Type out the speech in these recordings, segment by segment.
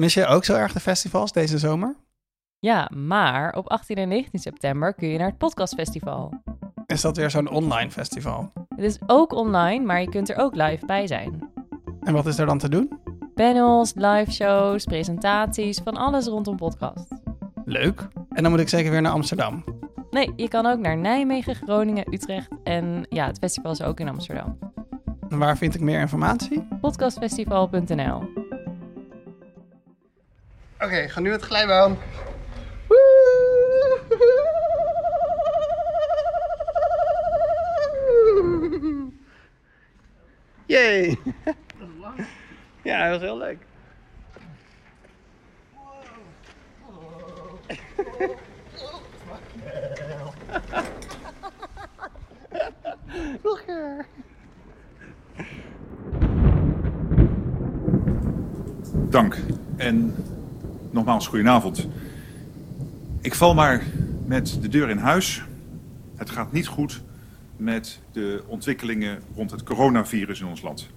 Mis je ook zo erg de festivals deze zomer? Ja, maar op 18 en 19 september kun je naar het podcastfestival. Is dat weer zo'n online festival? Het is ook online, maar je kunt er ook live bij zijn. En wat is er dan te doen? Panels, live shows, presentaties, van alles rondom podcast. Leuk. En dan moet ik zeker weer naar Amsterdam. Nee, je kan ook naar Nijmegen, Groningen, Utrecht en ja, het festival is ook in Amsterdam. En waar vind ik meer informatie? Podcastfestival.nl Oké, ga nu het glijbaan. Yay! Ja, dat was heel leuk. Nog een keer. Dank. En nogmaals, goedenavond. Ik val maar met de deur in huis. Het gaat niet goed met de ontwikkelingen rond het coronavirus in ons land.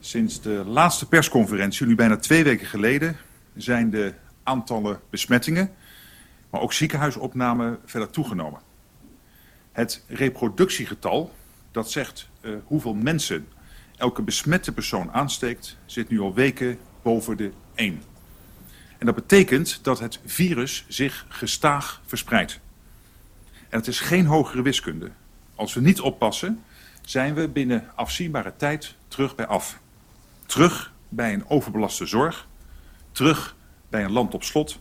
Sinds de laatste persconferentie, nu bijna twee weken geleden, zijn de aantallen besmettingen, maar ook ziekenhuisopnamen verder toegenomen. Het reproductiegetal, dat zegt uh, hoeveel mensen elke besmette persoon aansteekt, zit nu al weken boven de 1. En dat betekent dat het virus zich gestaag verspreidt. En het is geen hogere wiskunde. Als we niet oppassen, zijn we binnen afzienbare tijd terug bij af. Terug bij een overbelaste zorg. Terug bij een land op slot.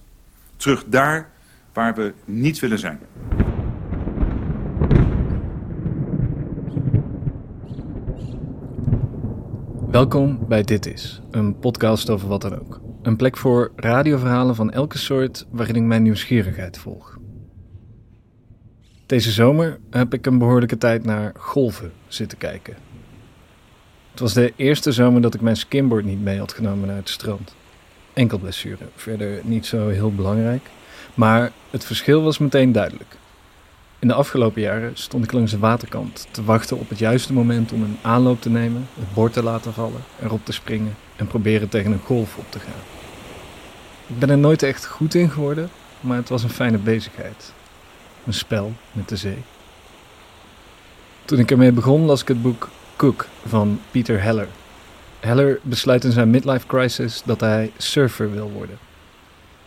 Terug daar waar we niet willen zijn. Welkom bij Dit Is, een podcast over wat dan ook. Een plek voor radioverhalen van elke soort waarin ik mijn nieuwsgierigheid volg. Deze zomer heb ik een behoorlijke tijd naar golven zitten kijken. Het was de eerste zomer dat ik mijn skimboard niet mee had genomen naar het strand. Enkel blessure, verder niet zo heel belangrijk. Maar het verschil was meteen duidelijk. In de afgelopen jaren stond ik langs de waterkant te wachten op het juiste moment om een aanloop te nemen, het bord te laten vallen, erop te springen en proberen tegen een golf op te gaan. Ik ben er nooit echt goed in geworden, maar het was een fijne bezigheid. Een spel met de zee. Toen ik ermee begon, las ik het boek Cook van Peter Heller. Heller besluit in zijn midlife crisis dat hij surfer wil worden.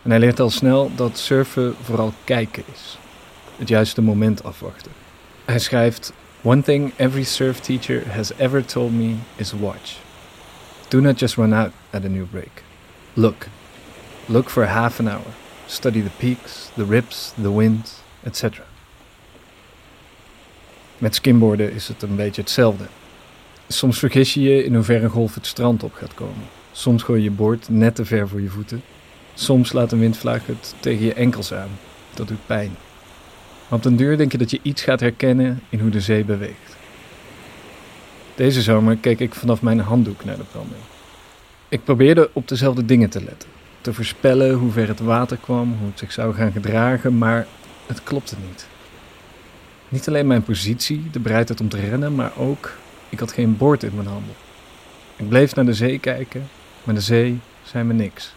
En hij leert al snel dat surfen vooral kijken is. Het juiste moment afwachten. Hij schrijft: One thing every surf teacher has ever told me is watch. Do not just run out at a new break. Look. Look for half an hour. Study the peaks, the rips, the wind, etc. Met skimboarden is het een beetje hetzelfde. Soms vergis je je in hoeverre een golf het strand op gaat komen. Soms gooi je je boord net te ver voor je voeten. Soms laat een windvlaag het tegen je enkels aan. Dat doet pijn. Maar op den duur denk je dat je iets gaat herkennen in hoe de zee beweegt. Deze zomer keek ik vanaf mijn handdoek naar de branding. Ik probeerde op dezelfde dingen te letten. Te voorspellen hoe ver het water kwam, hoe het zich zou gaan gedragen, maar het klopte niet. Niet alleen mijn positie, de bereidheid om te rennen, maar ook ik had geen boord in mijn handen. Ik bleef naar de zee kijken, maar de zee zei me niks.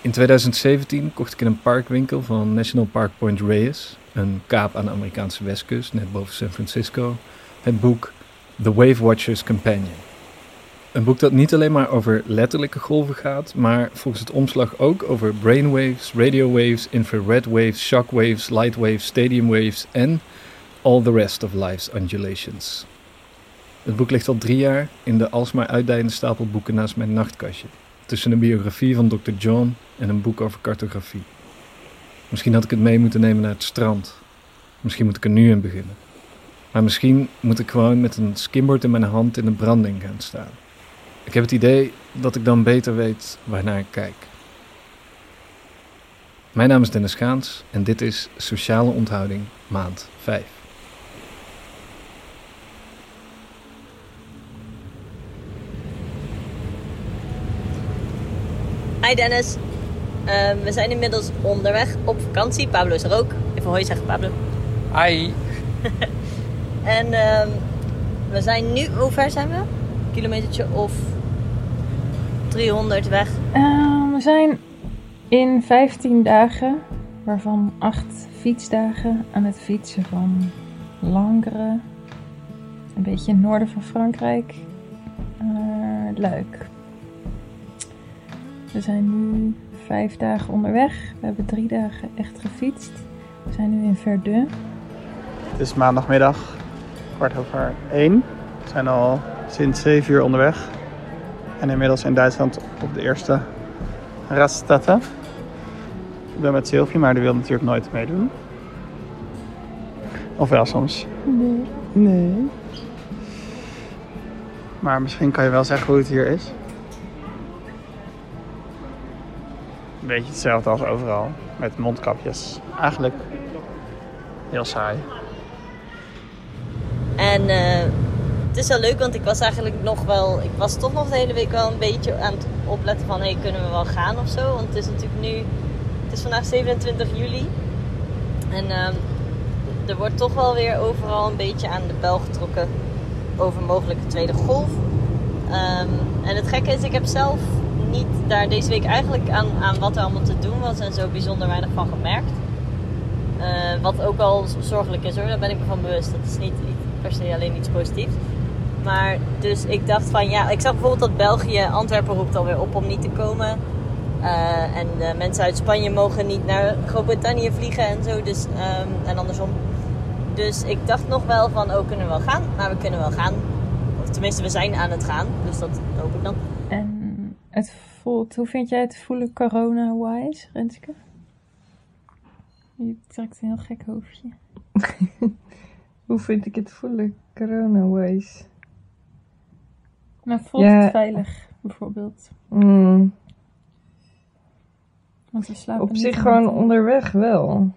In 2017 kocht ik in een parkwinkel van National Park Point Reyes, een kaap aan de Amerikaanse westkust, net boven San Francisco, het boek The Wave Watcher's Companion. Een boek dat niet alleen maar over letterlijke golven gaat, maar volgens het omslag ook over brainwaves, radio waves, infrared waves, shockwaves, light waves, stadium waves en all the rest of life's undulations. Het boek ligt al drie jaar in de alsmaar uitdijende stapel boeken naast mijn nachtkastje, tussen een biografie van Dr. John en een boek over cartografie. Misschien had ik het mee moeten nemen naar het strand. Misschien moet ik er nu in beginnen. Maar misschien moet ik gewoon met een skimboard in mijn hand in de branding gaan staan. Ik heb het idee dat ik dan beter weet waarnaar ik kijk. Mijn naam is Dennis Gaans en dit is Sociale Onthouding maand 5. Hi Dennis. Ehm, we zijn inmiddels onderweg op vakantie. Pablo is er ook. Even hoi zeggen, Pablo. Hi. En ehm, we zijn nu, hoe ver zijn we? Kilometertje of 300 weg? Ehm, we zijn in 15 dagen, waarvan 8 fietsdagen, aan het fietsen van Langeren, een beetje in het noorden van Frankrijk, naar Luik. We zijn nu vijf dagen onderweg. We hebben drie dagen echt gefietst. We zijn nu in Verdun. Het is maandagmiddag, kwart over één. We zijn al sinds 7 uur onderweg. En inmiddels in Duitsland op de eerste Raststad. Ik ben met Sylvie, maar die wil natuurlijk nooit meedoen. Of wel soms. Nee. Nee. Maar misschien kan je wel zeggen hoe het hier is. Een beetje hetzelfde als overal. Met mondkapjes. Eigenlijk heel saai. En eh, het is wel leuk, want ik was eigenlijk nog wel... Ik was toch nog de hele week wel een beetje aan het opletten van... Hey, kunnen we wel gaan of zo? Want het is natuurlijk nu... Het is vandaag 27 juli. En ehm, er wordt toch wel weer overal een beetje aan de bel getrokken... over mogelijke tweede golf. Ehm, en het gekke is, ik heb zelf niet daar deze week eigenlijk aan, aan wat er allemaal te doen was... en zo bijzonder weinig van gemerkt. Eh, wat ook al zorgelijk is hoor, daar ben ik me van bewust. Dat is niet per se alleen iets positiefs. Maar dus ik dacht van ja, ik zag bijvoorbeeld dat België, Antwerpen roept alweer op om niet te komen. Eh, en de mensen uit Spanje mogen niet naar Groot-Brittannië vliegen en zo. Dus, ehm, en andersom. Dus ik dacht nog wel van, oh kunnen we wel gaan? Maar we kunnen wel gaan. Of tenminste, we zijn aan het gaan. Dus dat hoop ik dan. En het voelt, hoe vind jij het voelen corona-wise, Renske? Je trekt een heel gek hoofdje. Hoe vind ik het voelen, corona-wise? Maar voelt Ja. het veilig, bijvoorbeeld? Mm, Want we slapen op zich gewoon onderweg wel.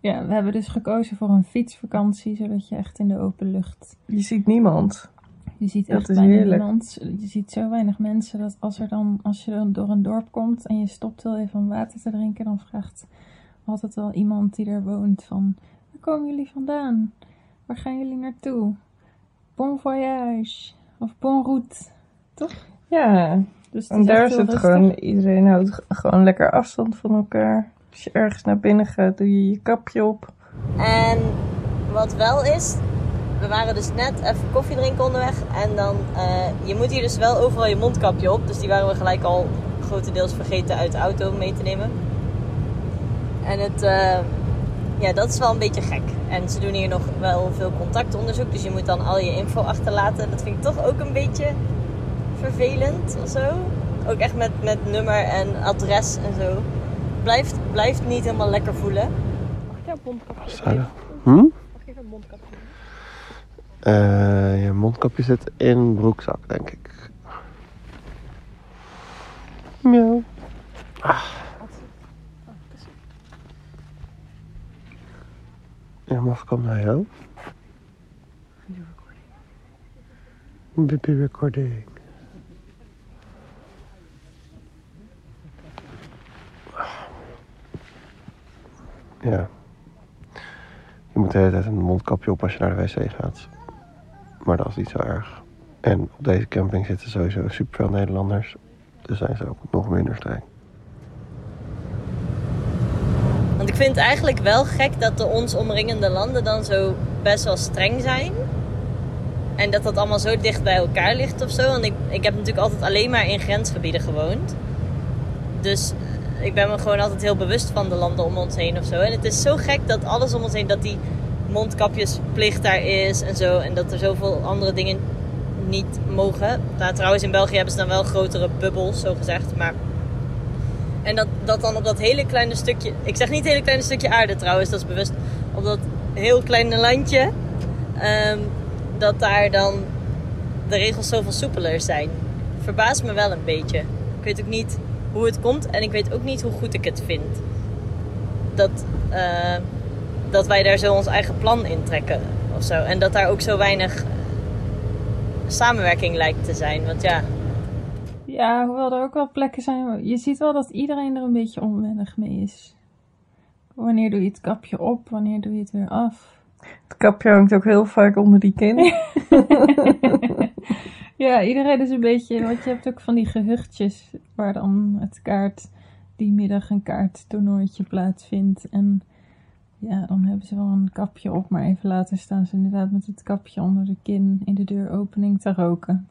Ja, we hebben dus gekozen voor een fietsvakantie, zodat je echt in de open lucht... Je ziet niemand. Je ziet Dat echt is bijna niemand. Je ziet zo weinig mensen dat als, er dan, als je dan door een dorp komt en je stopt heel even om water te drinken, dan vraagt altijd wel iemand die er woont van... Waar komen jullie vandaan? Waar gaan jullie naartoe? Bon voyage. Of bon route. Ja, Dus en daar is het rustig. gewoon, iedereen houdt gewoon lekker afstand van elkaar. Als je ergens naar binnen gaat, doe je je kapje op. En wat wel is, we waren dus net even koffie drinken onderweg. En dan, eh, je moet hier dus wel overal je mondkapje op. Dus die waren we gelijk al grotendeels vergeten uit de auto mee te nemen. En het, eh, ja, dat is wel een beetje gek. En ze doen hier nog wel veel contactonderzoek. Dus je moet dan al je info achterlaten. Dat vind ik toch ook een beetje vervelend of zo. Ook echt met, met nummer en adres en zo. Blijft, blijft niet helemaal lekker voelen. Hm? Eh, je mondkapje zit in broekzak, denk ik. Miauw. Ah. Ja, mag ik hem naar jou? Baby recording. Ja. Je moet de hele tijd een mondkapje op als je naar de wc gaat. Maar dat is niet zo erg. En op deze camping zitten sowieso superveel Nederlanders. Dus zijn ze ook nog minder streng. Want ik vind het eigenlijk wel gek dat de ons omringende landen dan zo best wel streng zijn. En dat dat allemaal zo dicht bij elkaar ligt of zo. Want ik, ik heb natuurlijk altijd alleen maar in grensgebieden gewoond. Dus ik ben me gewoon altijd heel bewust van de landen om ons heen of zo. En het is zo gek dat alles om ons heen, dat die mondkapjesplicht daar is en zo. En dat er zoveel andere dingen niet mogen. Nou, trouwens, in België hebben ze dan wel grotere bubbels, zo gezegd. Maar en dat, dat dan op dat hele kleine stukje. Ik zeg niet hele kleine stukje aarde trouwens, dat is bewust. Op dat heel kleine landje. ehm, dat daar dan de regels zoveel soepeler zijn. Verbaast me wel een beetje. Ik weet ook niet hoe het komt en ik weet ook niet hoe goed ik het vind. Dat, eh, dat wij daar zo ons eigen plan in trekken of zo. En dat daar ook zo weinig samenwerking lijkt te zijn. Want ja, Ja, hoewel er ook wel plekken zijn. Je ziet wel dat iedereen er een beetje onwennig mee is. Wanneer doe je het kapje op? Wanneer doe je het weer af? Het kapje hangt ook heel vaak onder die kin. Ja, iedereen is een beetje. Want je hebt ook van die gehuchtjes waar dan het kaart. die middag een kaarttoernooitje plaatsvindt. En ja, dan hebben ze wel een kapje op, maar even later staan ze inderdaad met het kapje onder de kin in de deuropening te roken.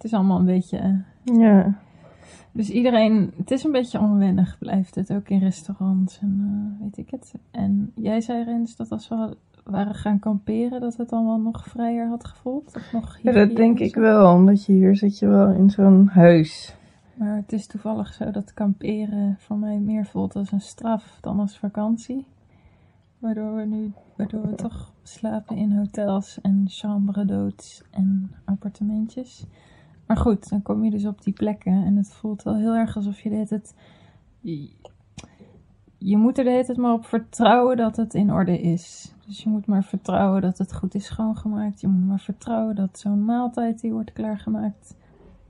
Het is allemaal een beetje. eh, Ja. Dus iedereen, het is een beetje onwennig, blijft het ook in restaurants en eh, weet ik het. En jij zei Rens dat als we waren gaan kamperen, dat het dan wel nog vrijer had gevoeld? Of nog ja, dat denk ik wel, omdat je hier zit je wel in zo'n huis. Maar het is toevallig zo dat kamperen voor mij meer voelt als een straf dan als vakantie. Waardoor we nu, waardoor we toch slapen in hotels en chambre d'hôtes en appartementjes. Maar goed, dan kom je dus op die plekken en het voelt wel heel erg alsof je de hele tijd... Je moet er de hele tijd maar op vertrouwen dat het in orde is. Dus je moet maar vertrouwen dat het goed is schoongemaakt. Je moet maar vertrouwen dat zo'n maaltijd die wordt klaargemaakt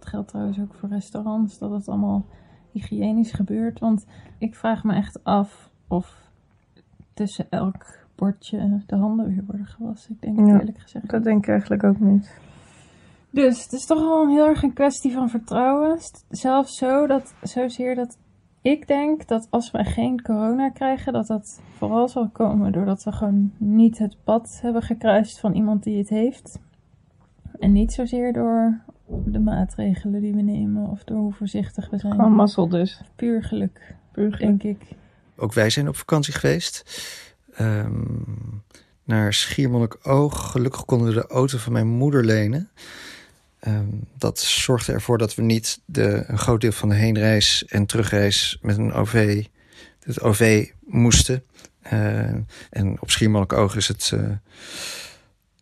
het geldt trouwens ook voor restaurants, dat het allemaal hygiënisch gebeurt. Want ik vraag me echt af of tussen elk bordje de handen weer worden gewassen. Ik denk het Ja, eerlijk gezegd. Dat denk ik eigenlijk ook niet. Dus het is toch wel een heel erg een kwestie van vertrouwen. Zelfs zo dat, zozeer dat ik denk dat als wij geen corona krijgen, dat dat vooral zal komen doordat we gewoon niet het pad hebben gekruist van iemand die het heeft. En niet zozeer door de maatregelen die we nemen of door hoe voorzichtig we zijn. Gewoon mazzel dus. Puur geluk, Puur geluk. denk ik. Ook wij zijn op vakantie geweest. Ehm, naar Schiermonnikoog. Gelukkig konden we de auto van mijn moeder lenen. Ehm, dat zorgde ervoor dat we niet de, een groot deel van de heenreis en terugreis met een OV, het OV moesten. Eh, en op Schiermonnikoog is het, eh,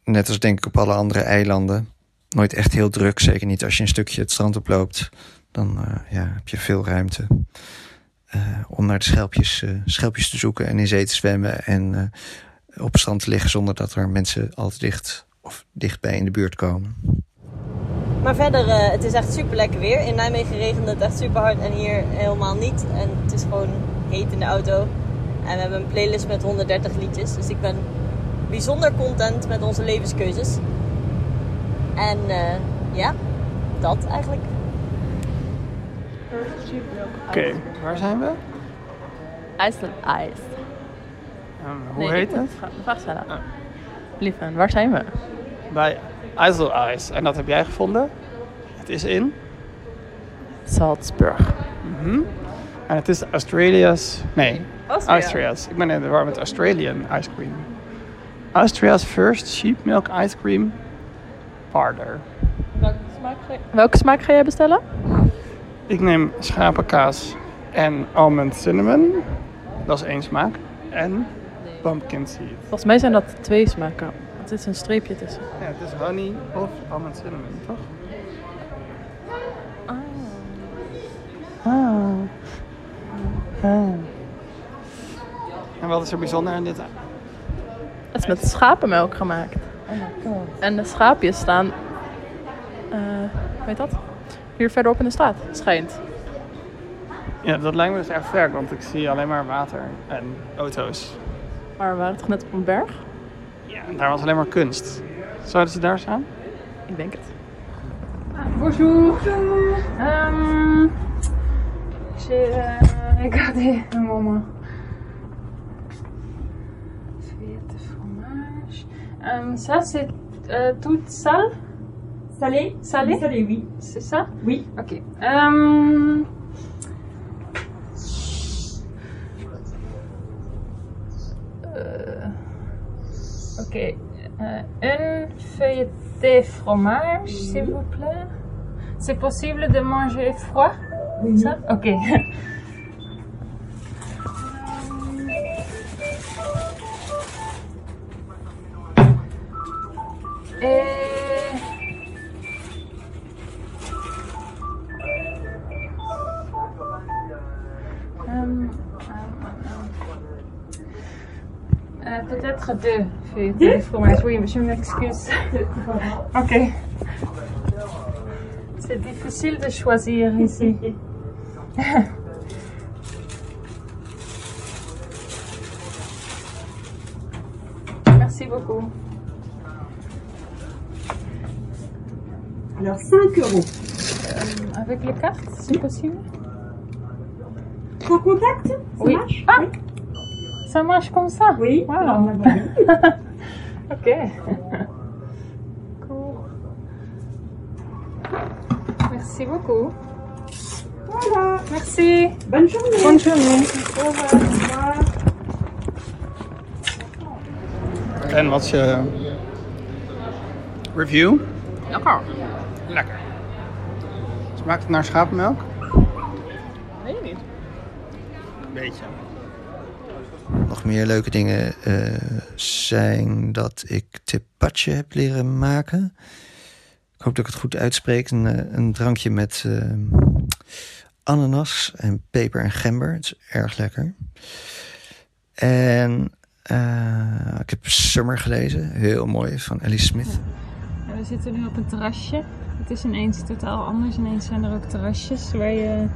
net als denk ik op alle andere eilanden, nooit echt heel druk. Zeker niet als je een stukje het strand oploopt. Dan eh, ja, heb je veel ruimte om naar de schelpjes, schelpjes te zoeken en in zee te zwemmen. En op strand te liggen zonder dat er mensen al te dicht of dichtbij in de buurt komen. Maar verder, eh, het is echt super lekker weer. In Nijmegen regende het echt super hard en hier helemaal niet. En het is gewoon heet in de auto. En we hebben een playlist met 130 liedjes. Dus ik ben bijzonder content met onze levenskeuzes. En eh, ja, dat eigenlijk. Oké, waar zijn we? IJsland Ice. En hoe heet het? Vraag stellen. Lieve, waar zijn we? Bij IJssel Ice. En dat heb jij gevonden. Het is in. Salzburg. Mhm. En het is Australia's. Nee, Austria. Austria's. Ik ben in de war met Australian ice cream. Austria's first sheep milk ice cream parlor. Welke smaak. Welke smaak ga jij bestellen? Ik neem schapenkaas en almond cinnamon. Dat is één smaak. En pumpkin seed. Volgens mij zijn dat twee smaken. Is een streepje tussen. Ja, het is honey of almond cinnamon, toch? Ah. Ah. En wat is er bijzonder aan dit? Het is met schapenmelk gemaakt. En de schaapjes staan, eh weet dat? Hier verderop in de straat, schijnt. Ja, dat lijkt me dus echt sterk, want ik zie alleen maar water en auto's. Maar we waren toch net op een berg? Daar was alleen maar kunst. Zouden ze daar staan? Ik denk het. Bonjour. Um, regardé un moment. Feuillette de fromage. Um, ça, c'est euh, tout sale Salé Salé Salé, oui. C'est ça Oui. Ok. Um, euh, ok. Euh, une feuilletée fromage, s'il vous plaît. C'est possible de manger froid? Oui. ça? Ok. Et... Peut-être deux feuilletées de fromage. Oui, je m'excuse. ok. C'est difficile de choisir ici. Merci beaucoup. Alors 5 euros. Euh, avec les cartes, c'est possible? Sans contact Ça Oui. marche? Ah Ça marche comme ça Oui. Wow. Ok. Cool. Merci beaucoup. Voilà. Merci. Bonne journée. Bonne journée. Au revoir. En wat is je review? Lekker. Lekker. Smaakt het naar schapenmelk? Weet je niet. Beetje. Meer leuke dingen eh, zijn dat ik tepache heb leren maken. Ik hoop dat ik het goed uitspreek. Een, eh, een drankje met eh, ananas en peper en gember. Het is erg lekker. En ik heb Summer gelezen. Heel mooi, van Ellie Smith. We zitten nu op een terrasje. Het is ineens totaal anders. Ineens zijn er ook terrasjes waar je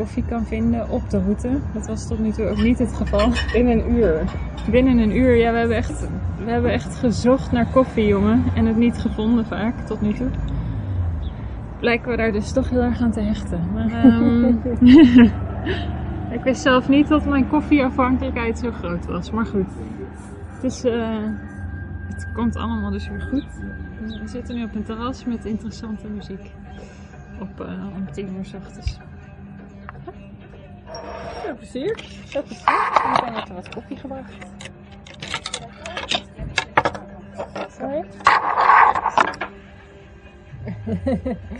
koffie kan vinden op de route. Dat was tot nu toe ook niet het geval. Binnen een uur. Binnen een uur, ja, we hebben echt, we hebben echt gezocht naar koffie, jongen. En het niet gevonden vaak, tot nu toe. Blijken we daar dus toch heel erg aan te hechten. Maar ehm, ik wist zelf niet dat mijn koffieafhankelijkheid zo groot was. Maar goed. Dus eh, het komt allemaal dus weer goed. We zitten nu op een terras met interessante muziek. Op, eh om tien uur s ochtends. Veel plezier. Er wat koffie gebracht. Sorry.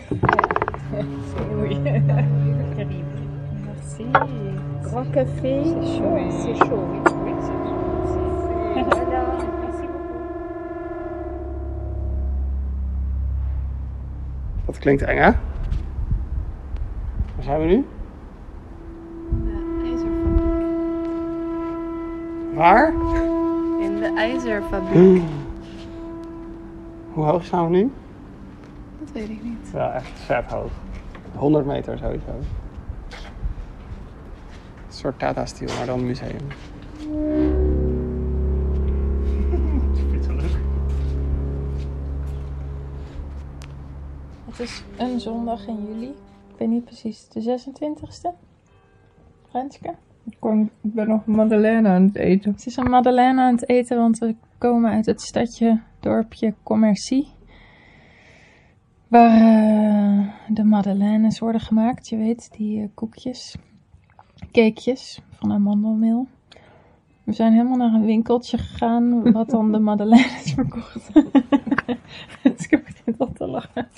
Dat klinkt eng, hè? Waar zijn we nu? De ijzerfabriek. Waar? In de ijzerfabriek. Hoe hoog staan we nu? Dat weet ik niet. Ja, echt vet hoog. 100 meter sowieso. Een soort Tata Steel, maar dan museum. Het is een zondag in juli. Ik weet niet precies, de 26e. Renske? Ik, kom, ik ben nog Madeleine aan het eten. Het is een madeleine aan het eten, want we komen uit het stadje, dorpje Commercie. Waar eh, de madeleines worden gemaakt. Je weet, die eh, koekjes, cakejes van amandelmeel. We zijn helemaal naar een winkeltje gegaan, wat dan de madeleines verkocht. dus ik begin al te lachen.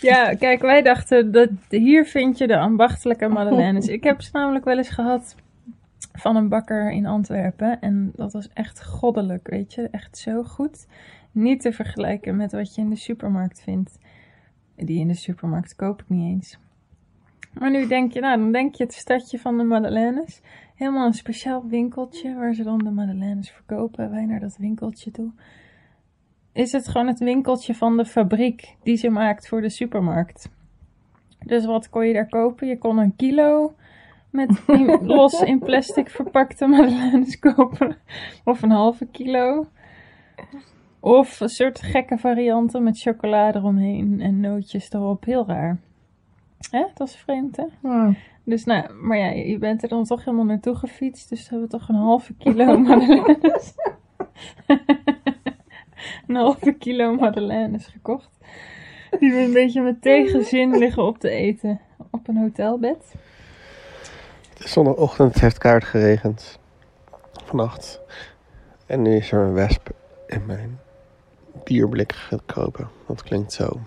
Ja, kijk, wij dachten dat hier vind je de ambachtelijke madeleines. Ik heb ze namelijk wel eens gehad van een bakker in Antwerpen. En dat was echt goddelijk, weet je. Echt zo goed. Niet te vergelijken met wat je in de supermarkt vindt. Die in de supermarkt koop ik niet eens. Maar nu denk je, nou, dan denk je het stadje van de Madeleines. Helemaal een speciaal winkeltje waar ze dan de Madeleines verkopen. Wij naar dat winkeltje toe. Is het gewoon het winkeltje van de fabriek die ze maakt voor de supermarkt. Dus wat kon je daar kopen? Je kon een kilo met los in plastic verpakte madeleines kopen. Of een halve kilo. Of een soort gekke varianten met chocolade eromheen en nootjes erop. Heel raar. Hè? Dat is vreemd, hè? Dus nou, maar ja, je bent er dan toch helemaal naartoe gefietst. Dus we hebben toch een halve kilo madeleines. een halve kilo madeleines gekocht. Die we een beetje met tegenzin liggen op te eten. Op een hotelbed. Is zondagochtend, heeft kaart geregend. Vannacht. En nu is er een wesp in mijn bierblik gekropen. Dat klinkt zo.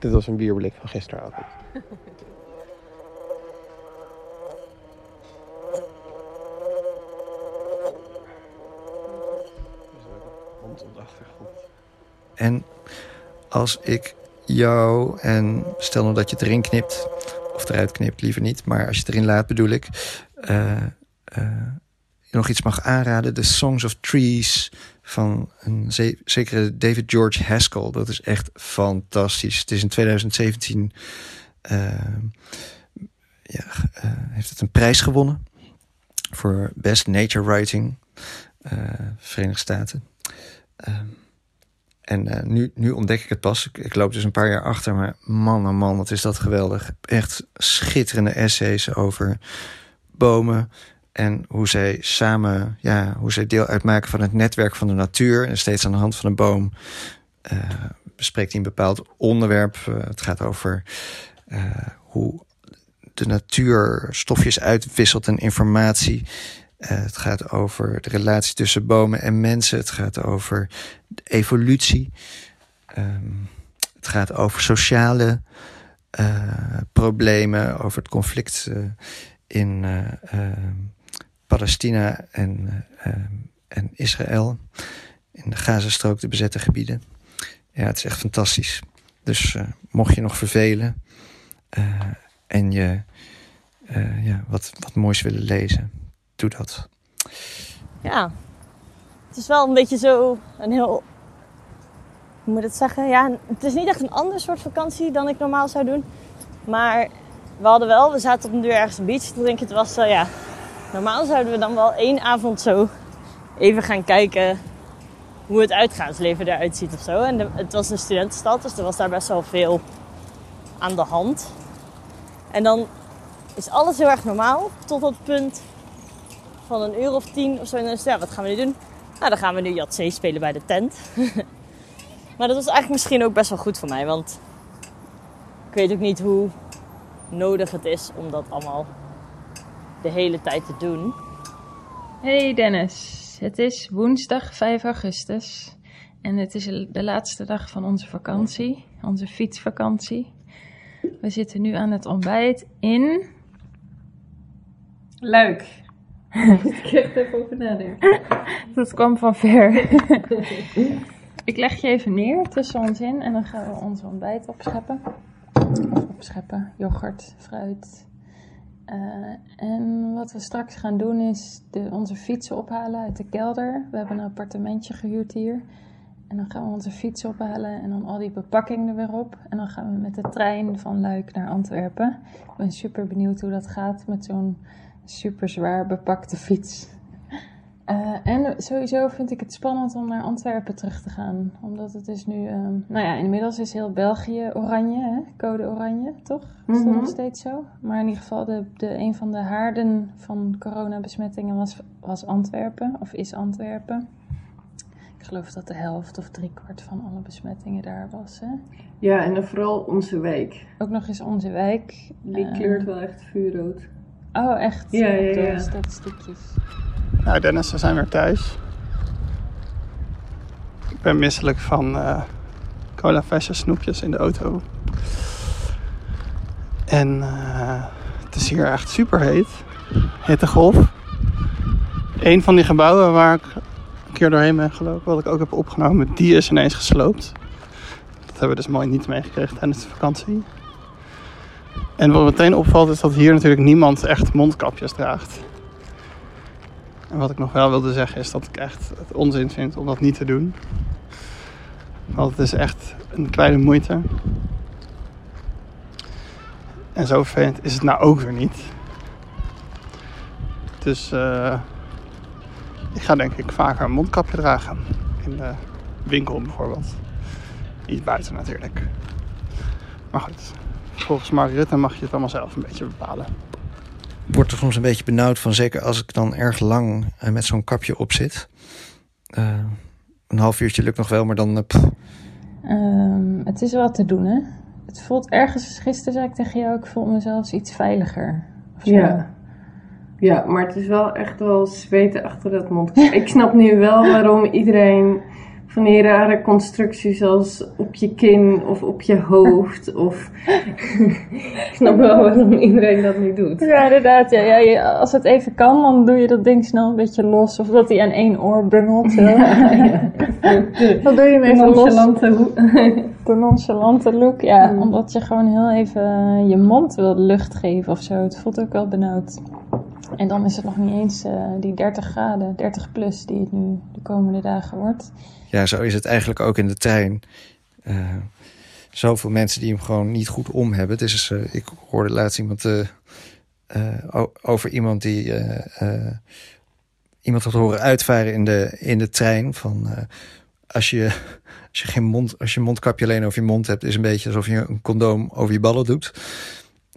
Dit was een bierblik van gisteravond. En als ik jou, en stel nou dat je het erin knipt, of eruit knipt, liever niet, maar als je het erin laat bedoel ik, je nog iets mag aanraden, The Songs of Trees van een ze- zekere David George Haskell. Dat is echt fantastisch. Het is in 2017 eh, ja, eh, heeft het een prijs gewonnen voor Best Nature Writing, uh, Verenigde Staten. En nu, nu ontdek ik het pas. Ik, ik, loop dus een paar jaar achter, maar man, oh man, wat is dat geweldig. Echt schitterende essays over bomen en hoe zij samen, ja, hoe zij deel uitmaken van het netwerk van de natuur. En steeds aan de hand van een boom uh, bespreekt hij een bepaald onderwerp. Uh, het gaat over hoe de natuur stofjes uitwisselt en informatie. Het gaat over de relatie tussen bomen en mensen. Het gaat over de evolutie. Um, het gaat over sociale problemen, over het conflict in Palestina en, en Israël. In de Gazastrook, de bezette gebieden. Ja, het is echt fantastisch. Dus mocht je nog vervelen en je ja, wat, wat moois willen lezen, doe dat. Ja, het is wel een beetje zo een heel. Hoe moet ik het zeggen? Ja, het is niet echt een ander soort vakantie dan ik normaal zou doen. Maar we hadden wel, we zaten op een deur ergens een beach te drinken. Het was ja. Normaal zouden we dan wel één avond zo even gaan kijken hoe het uitgaansleven eruit ziet of zo. En het was een studentenstad, dus er was daar best wel veel aan de hand. En dan is alles heel erg normaal. Tot het punt van een uur of tien of zo. En dan is ja, wat gaan we nu doen? Nou, dan gaan we nu Jatzee spelen bij de tent. maar dat was eigenlijk misschien ook best wel goed voor mij. Want ik weet ook niet hoe nodig het is om dat allemaal de hele tijd te doen. Hey Dennis, het is woensdag 5 augustus. En het is de laatste dag van onze vakantie, onze fietsvakantie. We zitten nu aan het ontbijt in Leuk. ik kreeg even over nadenken. Dat kwam van ver. ik leg je even neer tussen ons in en dan gaan we ons ontbijt opscheppen. Of opscheppen, yoghurt, fruit. Uh, en wat we straks gaan doen is de, onze fietsen ophalen uit de kelder. We hebben een appartementje gehuurd hier. En dan gaan we onze fiets ophalen en dan al die bepakking er weer op. En dan gaan we met de trein van Luik naar Antwerpen. Ik ben super benieuwd hoe dat gaat met zo'n super zwaar bepakte fiets. Uh, en sowieso vind ik het spannend om naar Antwerpen terug te gaan. Omdat het is nu, um, nou ja, inmiddels is heel België oranje, hè? code oranje, toch? Is mm -hmm. dat nog steeds zo? Maar in ieder geval, de, de, een van de haarden van coronabesmettingen was, was Antwerpen, of is Antwerpen. Ik geloof dat de helft of driekwart van alle besmettingen daar was. Hè? Ja, en dan vooral onze wijk. Ook nog eens onze wijk. Die uh, kleurt wel echt vuurrood. Oh, echt? Ja, ja, ja. Statistiekjes. Nou, Dennis, we zijn weer thuis. Ik ben misselijk van uh, cola flesjes snoepjes in de auto. En uh, het is hier echt super heet. Hittegolf. Een van die gebouwen waar ik een keer doorheen ben gelopen, wat ik ook heb opgenomen, die is ineens gesloopt. Dat hebben we dus mooi niet meegekregen tijdens de vakantie. En wat meteen opvalt is dat hier natuurlijk niemand echt mondkapjes draagt. En wat ik nog wel wilde zeggen is dat ik echt het onzin vind om dat niet te doen. Want het is echt een kleine moeite. En zo vervelend is het nou ook weer niet. Dus uh, ik ga denk ik vaker een mondkapje dragen. In de winkel bijvoorbeeld. Niet buiten natuurlijk. Maar goed, volgens Mark Rutte mag je het allemaal zelf een beetje bepalen. Wordt er soms een beetje benauwd van, zeker als ik dan erg lang uh, met zo'n kapje op zit. Uh, een half uurtje lukt nog wel, maar dan. Uh, um, het is wel te doen, hè? Het voelt ergens, gisteren zei ik tegen jou, ik voel mezelf iets veiliger. Ja. Ja, maar het is wel echt wel zweten achter dat mond. ik snap nu wel waarom iedereen van die rare constructies als op je kin of op je hoofd. Of ik snap wel waarom iedereen dat niet doet. Ja, inderdaad. Ja, ja, als het even kan, dan doe je dat ding snel een beetje los. Of dat hij aan één oor bungelt. Ja, ja. dan doe je hem even nonchalante los. De nonchalante look. Ja, mm. omdat je gewoon heel even je mond wil lucht geven of zo. Het voelt ook wel benauwd. En dan is het nog niet eens uh, die 30 graden, 30 plus, die het nu de komende dagen wordt. Ja, zo is het eigenlijk ook in de trein. Uh, zoveel mensen die hem gewoon niet goed om hebben. Dus uh, ik hoorde laatst iemand eh, over iemand die eh, eh, iemand had horen uitvaren in de, in de trein. Van eh, als, je, als, je geen mond, als je mondkapje alleen over je mond hebt, is een beetje alsof je een condoom over je ballen doet.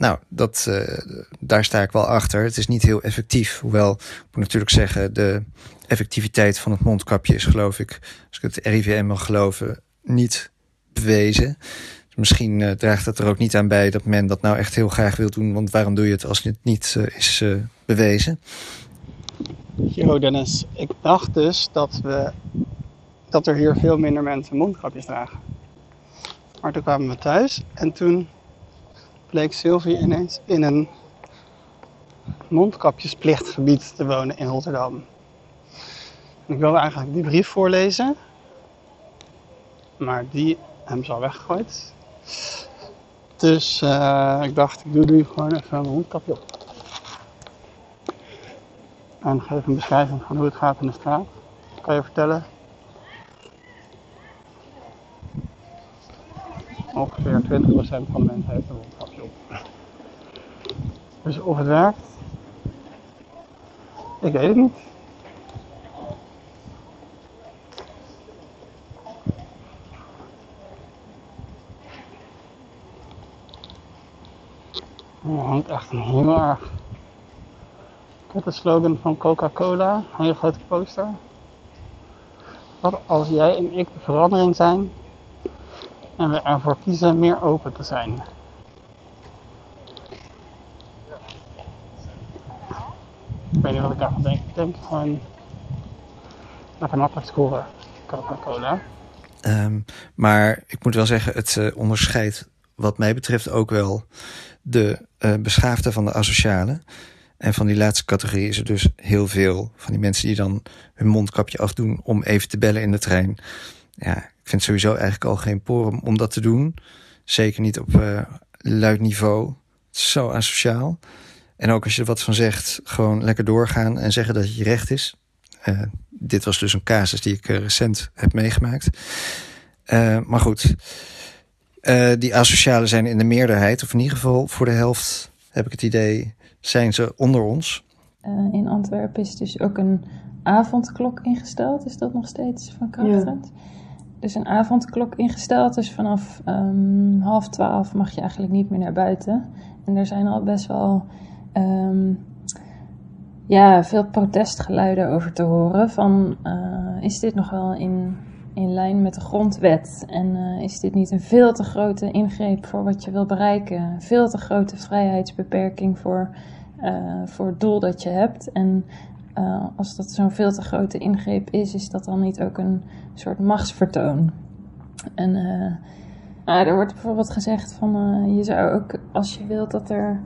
Nou, dat, eh, daar sta ik wel achter. Het is niet heel effectief. Hoewel, ik moet natuurlijk zeggen, de effectiviteit van het mondkapje is, geloof ik, als ik het RIVM mag geloven, niet bewezen. Dus misschien eh, draagt het er ook niet aan bij dat men dat nou echt heel graag wil doen. Want waarom doe je het als het niet eh, is bewezen? Yo Dennis, ik dacht dus dat, we, dat er hier veel minder mensen mondkapjes dragen. Maar toen kwamen we thuis en toen bleek Sylvie ineens in een mondkapjesplichtgebied te wonen in Rotterdam. Ik wilde eigenlijk die brief voorlezen, maar die ze al weggegooid. Dus eh, ik dacht, ik doe nu gewoon even mijn mondkapje op. En geef een beschrijving van hoe het gaat in de straat. Kan je vertellen? Ongeveer 20% van de mensen heeft een mondkapje. Dus of het werkt, ik weet het niet. Er hangt echt een heel erg met de slogan van Coca-Cola, een hele grote poster. Wat als jij en ik de verandering zijn en we ervoor kiezen meer open te zijn. Wat ik daarvan denk. Ik denk gewoon makkelijk scoren. Coca-Cola. Maar ik moet wel zeggen, het eh, onderscheidt wat mij betreft ook wel de eh beschaafde van de asociale. En van die laatste categorie is er dus heel veel van die mensen die dan hun mondkapje afdoen om even te bellen in de trein. Ja, ik vind sowieso eigenlijk al geen porum om dat te doen. Zeker niet op eh, luid niveau. Het zo asociaal. En ook als je er wat van zegt, gewoon lekker doorgaan en zeggen dat het je recht is. Eh, dit was dus een casus die ik eh, recent heb meegemaakt. Eh, maar goed, Eh, die asocialen zijn in de meerderheid, of in ieder geval voor de helft, heb ik het idee, zijn ze onder ons. Eh, in Antwerpen is dus ook een avondklok ingesteld. Is dat nog steeds van kracht? Ja. Dus een avondklok ingesteld. Dus vanaf ehm, half twaalf mag je eigenlijk niet meer naar buiten. En er zijn al best wel ehm, ja, veel protestgeluiden over te horen. Van eh, is dit nog wel in, in lijn met de grondwet? En eh, is dit niet een veel te grote ingreep voor wat je wil bereiken? Veel te grote vrijheidsbeperking voor, eh, voor het doel dat je hebt. En als dat zo'n veel te grote ingreep is, is dat dan niet ook een soort machtsvertoon? En nou, er wordt bijvoorbeeld gezegd van je zou ook, als je wilt dat er.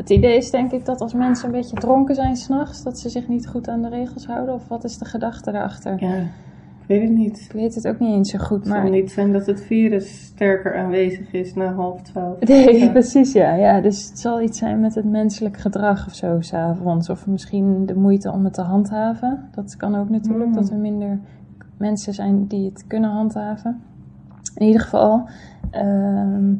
Het idee is denk ik dat als mensen een beetje dronken zijn s'nachts, dat ze zich niet goed aan de regels houden. Of wat is de gedachte daarachter? Ja, ik weet het niet. Ik weet het ook niet eens zo goed. Het Maar zal niet zijn dat het virus sterker aanwezig is na half twaalf. Nee, Ja. precies ja. ja. Dus het zal iets zijn met het menselijk gedrag of zo s'avonds. Of misschien de moeite om het te handhaven. Dat kan ook natuurlijk, Mm. dat er minder mensen zijn die het kunnen handhaven. In ieder geval, ehm,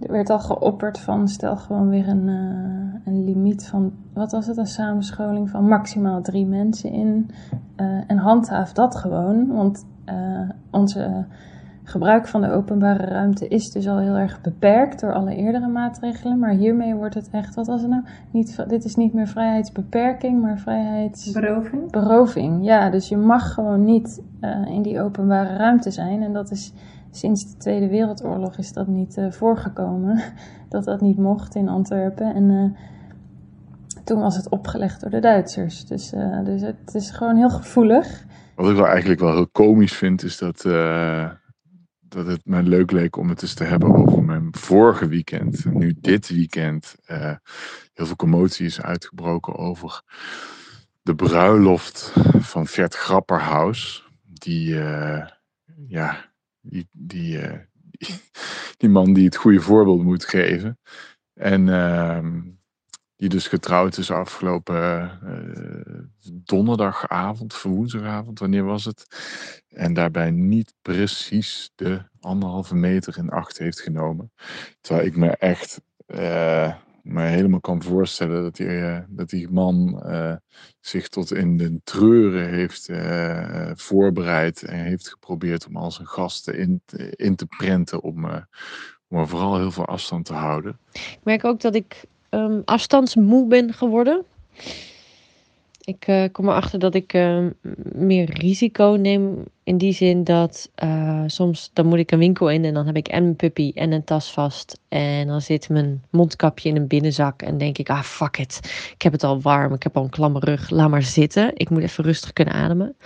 er werd al geopperd van stel gewoon weer een, eh, een limiet van, wat was het, een samenscholing van maximaal drie mensen in. Eh, en handhaaf dat gewoon, want eh, onze gebruik van de openbare ruimte is dus al heel erg beperkt door alle eerdere maatregelen. Maar hiermee wordt het echt, wat was het nou? Niet, dit is niet meer vrijheidsbeperking, maar vrijheidsberoving. Beroving? Ja, dus je mag gewoon niet in die openbare ruimte zijn. En dat is sinds de Tweede Wereldoorlog is dat niet eh, voorgekomen. Dat dat niet mocht in Antwerpen. En eh, toen was het opgelegd door de Duitsers. Dus, eh, dus het is gewoon heel gevoelig. Wat ik wel eigenlijk wel heel komisch vind, is dat, dat het me leuk leek om het eens te hebben over mijn vorige weekend. En nu dit weekend heel veel commotie is uitgebroken over de bruiloft van Vert Grapperhaus. Die, ja, die, die, eh, die, man die het goede voorbeeld moet geven. En ehm, die dus getrouwd is afgelopen eh, donderdagavond, woensdagavond, wanneer was het? En daarbij niet precies de anderhalve meter in acht heeft genomen. Terwijl ik me echt, eh, me helemaal kan voorstellen dat die, eh, dat die man eh, zich tot in de treuren heeft eh, voorbereid en heeft geprobeerd om al zijn gasten in, in te prenten om, om vooral heel veel afstand te houden. Ik merk ook dat ik ehm, afstandsmoe ben geworden. Ik kom erachter dat ik ehm, meer risico neem in die zin dat eh, soms dan moet ik een winkel in en dan heb ik en mijn puppy en een tas vast. En dan zit mijn mondkapje in een binnenzak en denk ik, ah fuck it. Ik heb het al warm, ik heb al een klamme rug, laat maar zitten. Ik moet even rustig kunnen ademen.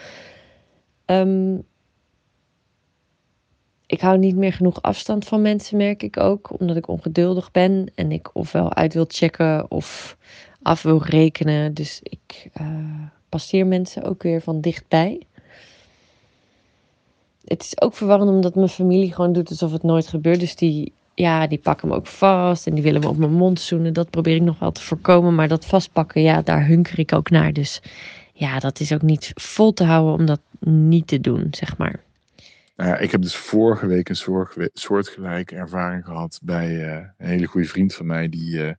Ehm, ik hou niet meer genoeg afstand van mensen, merk ik ook. Omdat ik ongeduldig ben en ik ofwel uit wil checken of af wil rekenen. Dus ik eh, passeer mensen ook weer van dichtbij. Het is ook verwarrend omdat mijn familie gewoon doet alsof het nooit gebeurt. Dus die, ja, die pakken me ook vast en die willen me op mijn mond zoenen. Dat probeer ik nog wel te voorkomen. Maar dat vastpakken, ja, daar hunker ik ook naar. Dus ja, dat is ook niet vol te houden om dat niet te doen, zeg maar. Nou ja, ik heb dus vorige week een soortge- soortgelijke ervaring gehad bij eh, een hele goede vriend van mij die, eh,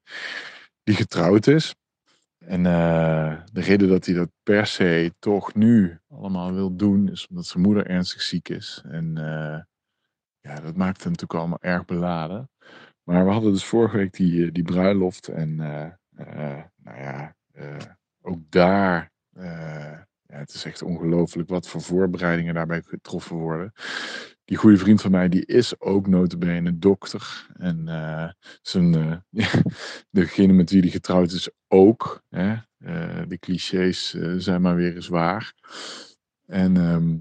die getrouwd is. En eh, de reden dat hij dat per se toch nu allemaal wil doen, is omdat zijn moeder ernstig ziek is. En eh, ja, dat maakt hem natuurlijk allemaal erg beladen. Maar we hadden dus vorige week die, eh, die bruiloft. En nou ja, ook daar. ja, het is echt ongelooflijk wat voor voorbereidingen daarbij getroffen worden. Die goede vriend van mij, die is ook notabene dokter. En eh, zijn, eh, degene met wie die getrouwd is ook. Hè? Eh, de clichés zijn maar weer eens waar. En ehm,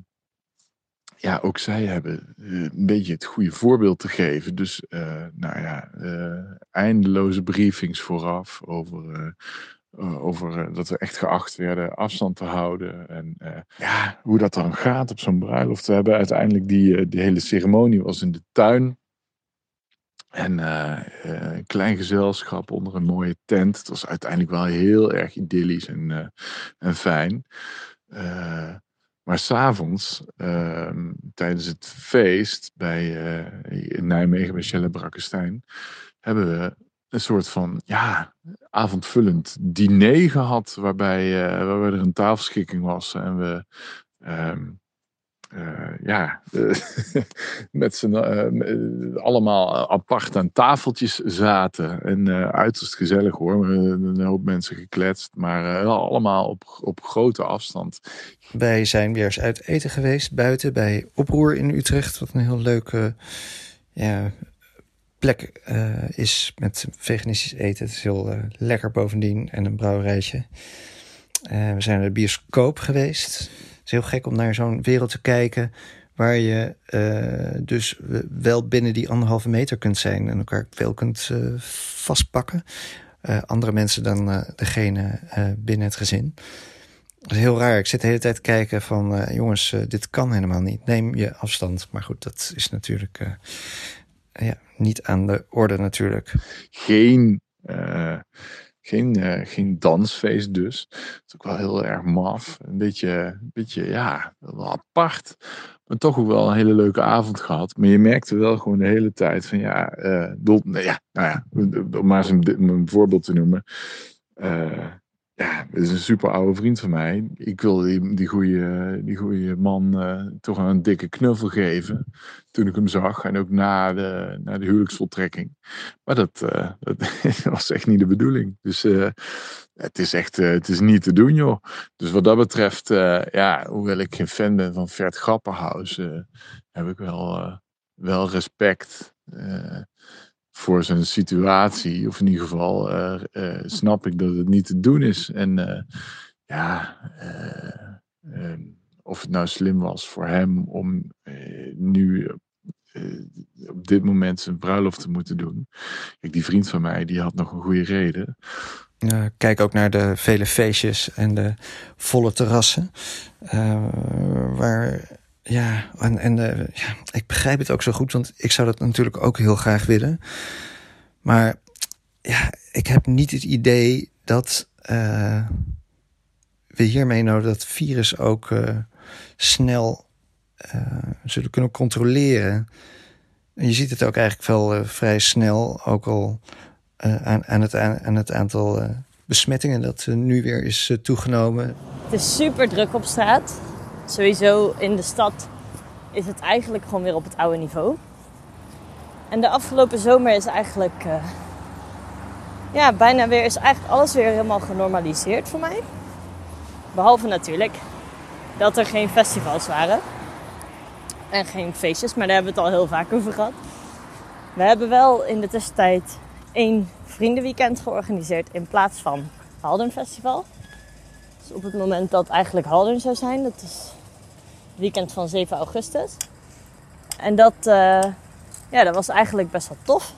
ja, ook zij hebben een beetje het goede voorbeeld te geven. Dus nou ja, eindeloze briefings vooraf over, eh, over eh, dat we echt geacht werden afstand te houden. En eh, ja, hoe dat dan gaat op zo'n bruiloft. We hebben uiteindelijk die, die hele ceremonie was in de tuin. En een klein gezelschap onder een mooie tent. Het was uiteindelijk wel heel erg idyllisch en, en fijn. Maar s'avonds, ehm tijdens het feest bij, in Nijmegen bij Shelle Brakkestein, hebben we een soort van ja, avondvullend diner gehad. Waarbij, eh, waarbij er een tafelschikking was en we. ehm, eh, ja, met z'n eh, allemaal apart aan tafeltjes zaten. En uiterst gezellig hoor. Een hoop mensen gekletst, maar allemaal op, op grote afstand. Wij zijn weer eens uit eten geweest buiten bij Oproer in Utrecht. Wat een heel leuke ja, plek eh, is met veganistisch eten. Het is heel eh, lekker bovendien en een brouwerijtje. Eh, we zijn naar de bioscoop geweest. Het is heel gek om naar zo'n wereld te kijken waar je dus wel binnen die anderhalve meter kunt zijn en elkaar wel kunt vastpakken. Andere mensen dan degene binnen het gezin. Dat is heel raar. Ik zit de hele tijd te kijken van... jongens, dit kan helemaal niet. Neem je afstand. Maar goed, dat is natuurlijk ja, niet aan de orde natuurlijk. Geen, eh, geen, eh, geen dansfeest dus. Het is ook wel heel erg maf. Een beetje, een beetje ja, wel apart. Maar toch ook wel een hele leuke avond gehad. Maar je merkte wel gewoon de hele tijd van ja... nou ja, nou ja, om maar eens een, een voorbeeld te noemen. Eh, ja, dit is een super oude vriend van mij. Ik wilde die, die, goede, die goede man eh, toch een dikke knuffel geven. Toen ik hem zag. En ook na de, na de huwelijksvoltrekking. Maar dat, eh, dat was echt niet de bedoeling. Dus eh, het is echt het is niet te doen, joh. Dus wat dat betreft, ja, hoewel ik geen fan ben van Vert Grapperhaus, eh, heb ik wel, wel respect voor zijn situatie. Of in ieder geval eh, eh, snap ik dat het niet te doen is. En eh, ja, eh, eh, of het nou slim was voor hem om nu op dit moment zijn bruiloft te moeten doen. Kijk, die vriend van mij, die had nog een goede reden. Kijk ook naar de vele feestjes en de volle terrassen. waar, ja, en, en eh, ja, ik begrijp het ook zo goed, want ik zou dat natuurlijk ook heel graag willen. Maar ja, ik heb niet het idee dat eh, we hiermee nou dat virus ook eh, snel zullen kunnen controleren. En je ziet het ook eigenlijk wel vrij snel, ook al aan, aan, het, aan, het aantal besmettingen dat nu weer is toegenomen. Het is super druk op straat. Sowieso in de stad is het eigenlijk gewoon weer op het oude niveau. En de afgelopen zomer is eigenlijk ja, bijna weer is eigenlijk alles weer helemaal genormaliseerd voor mij. Behalve natuurlijk dat er geen festivals waren. En geen feestjes, maar daar hebben we het al heel vaak over gehad. We hebben wel in de tussentijd één vriendenweekend georganiseerd in plaats van Haldern Festival. Dus op het moment dat eigenlijk Haldern zou zijn, dat is weekend van 7 augustus. En dat, uh, ja, dat was eigenlijk best wel tof.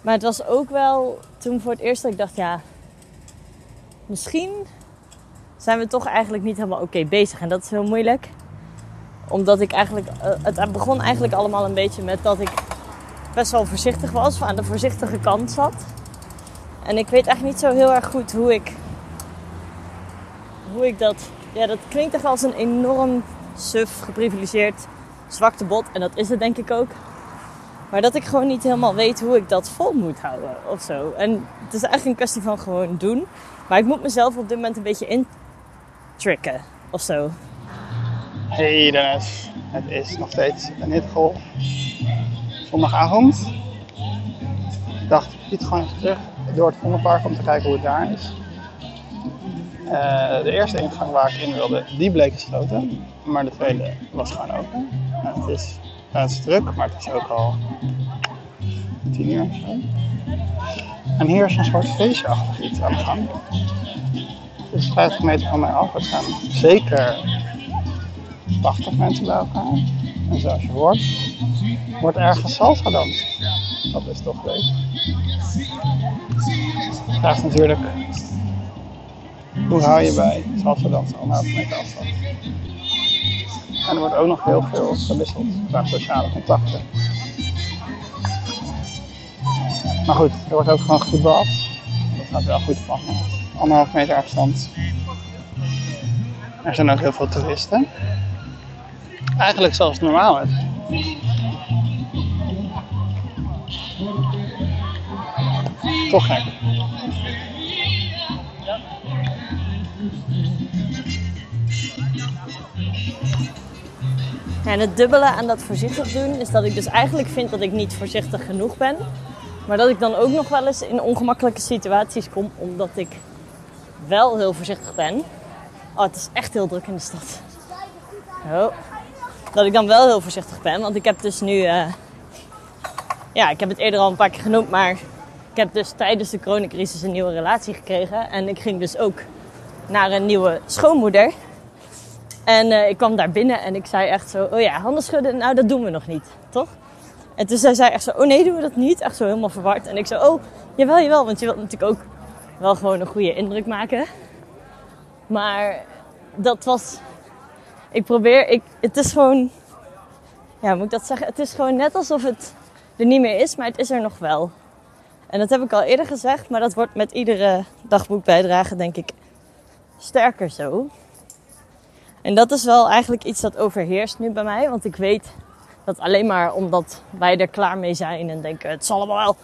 Maar het was ook wel toen voor het eerst dat ik dacht, ja, misschien zijn we toch eigenlijk niet helemaal oké bezig. En dat is heel moeilijk. Omdat ik eigenlijk, uh, het begon eigenlijk allemaal een beetje met dat ik best wel voorzichtig was, aan de voorzichtige kant zat. En ik weet eigenlijk niet zo heel erg goed hoe ik, hoe ik dat, ja, dat klinkt toch als een enorm suf, geprivilegeerd zwakte bot. En dat is het denk ik ook. Maar dat ik gewoon niet helemaal weet hoe ik dat vol moet houden of zo. En het is eigenlijk een kwestie van gewoon doen. Maar ik moet mezelf op dit moment een beetje intricken of zo. Hey Dennis, het is nog steeds een hitgolf. Zondagavond. Ik dacht, ik fiets gewoon even terug door het Vondelpark om te kijken hoe het daar is. Uh, de eerste ingang waar ik in wilde, die bleek gesloten. Maar de tweede was gewoon open. Nou, het is is druk, maar het is ook al tien uur of zo. En hier is een soort feestje-achtig iets aan de gang. Het is 50 meter van mij af. Het zijn zeker 80 mensen bij elkaar. En zoals je hoort, wordt ergens salsa dan. Dat is toch leuk. Het vraagt natuurlijk, hoe hou je bij salsa dansen anderhalve meter afstand? En er wordt ook nog heel veel gewisseld qua sociale contacten. Maar goed, er wordt ook gewoon gevoetbald. Dat gaat wel goed van anderhalf meter afstand. Er zijn ook heel veel toeristen. Eigenlijk zoals het normaal is. Toch gek. En het dubbele aan dat voorzichtig doen is dat ik dus eigenlijk vind dat ik niet voorzichtig genoeg ben. Maar dat ik dan ook nog wel eens in ongemakkelijke situaties kom omdat ik wel heel voorzichtig ben. Oh, het is echt heel druk in de stad. Oh. Dat ik dan wel heel voorzichtig ben, want ik heb dus nu. Uh... ja, ik heb het eerder al een paar keer genoemd, maar ik heb dus tijdens de coronacrisis een nieuwe relatie gekregen. En ik ging dus ook naar een nieuwe schoonmoeder. En uh, ik kwam daar binnen en ik zei echt zo, oh ja, handen schudden, nou dat doen we nog niet, toch? En toen zei zij echt zo, oh nee, doen we dat niet? Echt zo helemaal verward. En ik zo, oh, jawel, jawel, want je wilt natuurlijk ook wel gewoon een goede indruk maken. Maar dat was, ik probeer, ik, het is gewoon, ja, moet ik dat zeggen? Het is gewoon net alsof het er niet meer is, maar het is er nog wel. En dat heb ik al eerder gezegd, maar dat wordt met iedere dagboekbijdrage denk ik sterker zo. En dat is wel eigenlijk iets dat overheerst nu bij mij. Want ik weet dat alleen maar omdat wij er klaar mee zijn en denken het zal allemaal wel.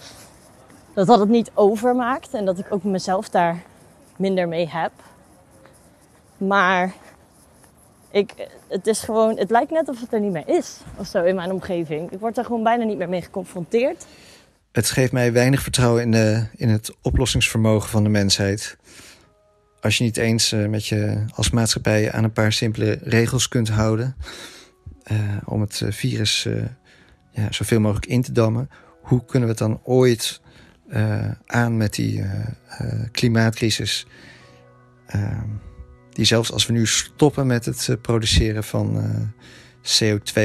Dat dat het niet overmaakt en dat ik ook mezelf daar minder mee heb. Maar ik, het is gewoon, het lijkt net of het er niet meer is of zo in mijn omgeving. Ik word er gewoon bijna niet meer mee geconfronteerd. Het geeft mij weinig vertrouwen in, de, in het oplossingsvermogen van de mensheid als je niet eens uh, met je als maatschappij aan een paar simpele regels kunt houden uh, om het eh, virus ja, zoveel mogelijk in te dammen, hoe kunnen we het dan ooit aan met die klimaatcrisis? die zelfs als we nu stoppen met het produceren van CO2,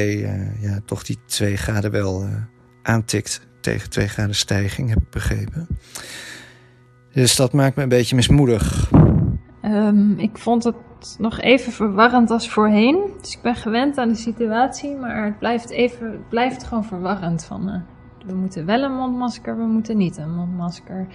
ja, toch die 2 graden wel aantikt tegen 2 graden stijging, heb ik begrepen. Dus dat maakt me een beetje mismoedig. Um, ik vond het nog even verwarrend als voorheen. Dus ik ben gewend aan de situatie, maar het blijft, even, blijft gewoon verwarrend. Van, uh, we moeten wel een mondmasker, we moeten niet een mondmasker.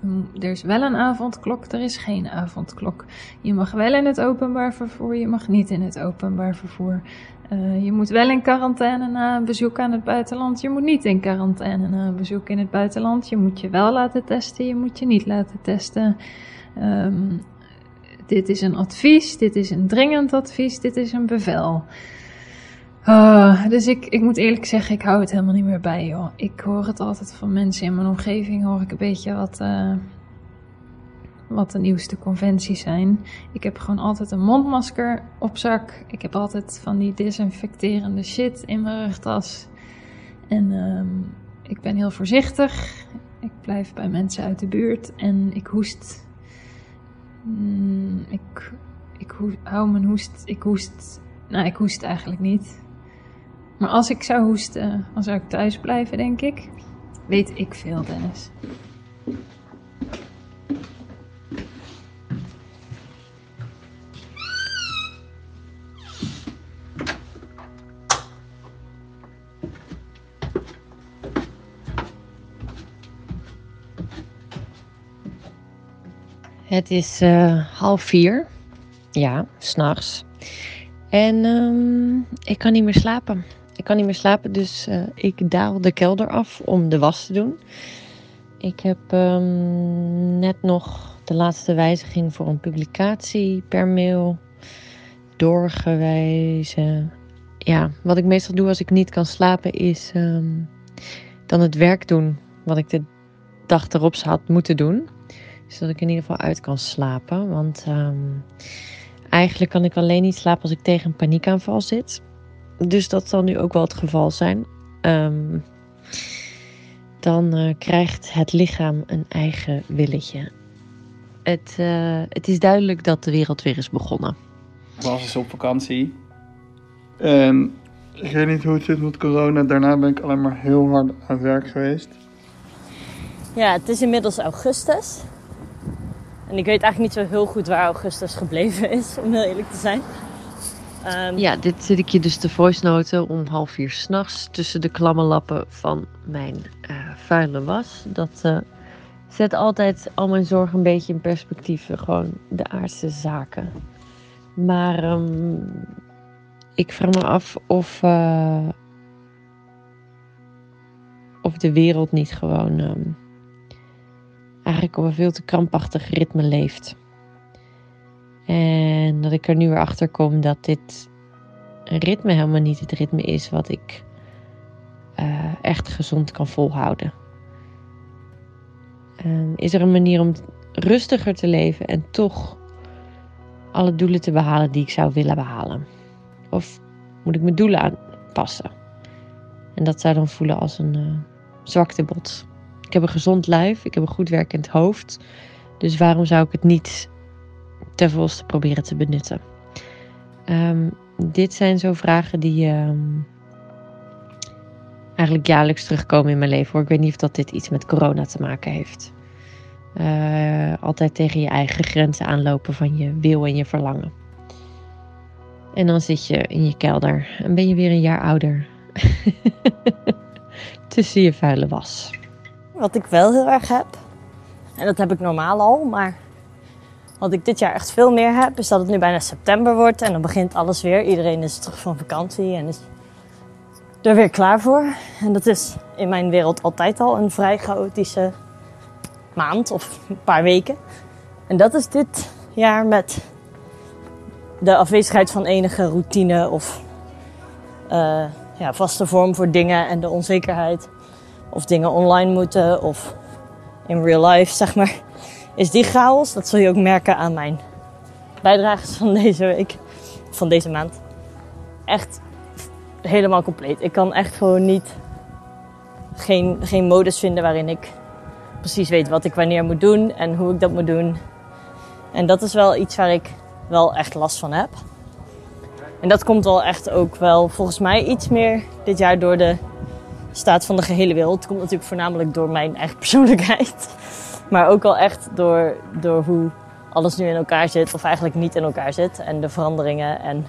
Mm, Er is wel een avondklok, er is geen avondklok. Je mag wel in het openbaar vervoer, je mag niet in het openbaar vervoer. Eh, je moet wel in quarantaine na een bezoek aan het buitenland. Je moet niet in quarantaine na een bezoek in het buitenland. Je moet je wel laten testen, je moet je niet laten testen. Ehm, dit is een advies, dit is een dringend advies, dit is een bevel. Ah, dus ik, ik moet eerlijk zeggen, ik hou het helemaal niet meer bij, joh. Ik hoor het altijd van mensen in mijn omgeving, hoor ik een beetje wat, eh, wat de nieuwste conventies zijn. Ik heb gewoon altijd een mondmasker op zak. Ik heb altijd van die desinfecterende shit in mijn rugtas. En ehm, ik ben heel voorzichtig. Ik blijf bij mensen uit de buurt en ik hoest. Mm, ik, ik hou mijn hoest. Ik hoest. Nou, ik hoest eigenlijk niet. Maar als ik zou hoesten, dan zou ik thuis blijven, denk ik. Weet ik veel, Dennis. Het is eh, half vier. Ja, s'nachts. En ehm, ik kan niet meer slapen. Ik kan niet meer slapen, dus eh, ik daal de kelder af om de was te doen. Ik heb ehm, net nog de laatste wijziging voor een publicatie per mail doorgewezen. Ja, wat ik meestal doe als ik niet kan slapen is ehm, dan het werk doen wat ik de dag erop had moeten doen. Zodat ik in ieder geval uit kan slapen. Want ehm, eigenlijk kan ik alleen niet slapen als ik tegen een paniekaanval zit. Dus dat zal nu ook wel het geval zijn. Ehm, dan eh, krijgt het lichaam een eigen willetje. Het, eh, het is duidelijk dat de wereld weer is begonnen. Ik was dus op vakantie. En ik weet niet hoe het zit met corona. Daarna ben ik alleen maar heel hard aan het werk geweest. Ja, het is inmiddels augustus. En ik weet eigenlijk niet zo heel goed waar augustus gebleven is, om heel eerlijk te zijn. Ehm, Ja, dit zit ik je dus te voice noten om half vier s'nachts tussen de klamme lappen van mijn eh, vuile was. Dat eh, zet altijd al mijn zorgen een beetje in perspectief. Gewoon de aardse zaken. Maar ehm, ik vraag me af of, eh, of de wereld niet gewoon ehm, eigenlijk op een veel te krampachtig ritme leeft. En dat ik er nu weer achter kom dat dit ritme helemaal niet het ritme is wat ik eh, echt gezond kan volhouden. Ehm, is er een manier om rustiger te leven en toch alle doelen te behalen die ik zou willen behalen? Of moet ik mijn doelen aanpassen? En dat zou dan voelen als een eh, zwaktebod. Ik heb een gezond lijf, ik heb een goed werkend hoofd. Dus waarom zou ik het niet ten volste proberen te benutten? Ehm, dit zijn zo vragen die ehm, eigenlijk jaarlijks terugkomen in mijn leven. Hoor. Ik weet niet of dat dit iets met corona te maken heeft. Eh, altijd tegen je eigen grenzen aanlopen van je wil en je verlangen. En dan zit je in je kelder en ben je weer een jaar ouder. Tussen je vuile was. Wat ik wel heel erg heb, en dat heb ik normaal al, maar wat ik dit jaar echt veel meer heb, is dat het nu bijna september wordt en dan begint alles weer. Iedereen is terug van vakantie en is er weer klaar voor. En dat is in mijn wereld altijd al een vrij chaotische maand of een paar weken. En dat is dit jaar met de afwezigheid van enige routine of eh, ja, vaste vorm voor dingen en de onzekerheid. Of dingen online moeten of in real life, zeg maar. Is die chaos, dat zul je ook merken aan mijn bijdrages van deze week, van deze maand. Echt helemaal compleet. Ik kan echt gewoon niet, geen, geen modus vinden waarin ik precies weet wat ik wanneer moet doen en hoe ik dat moet doen. En dat is wel iets waar ik wel echt last van heb. En dat komt wel echt ook wel volgens mij iets meer dit jaar door de staat van de gehele wereld. Komt natuurlijk voornamelijk door mijn eigen persoonlijkheid. Maar ook al echt door, door hoe alles nu in elkaar zit, of eigenlijk niet in elkaar zit. En de veranderingen en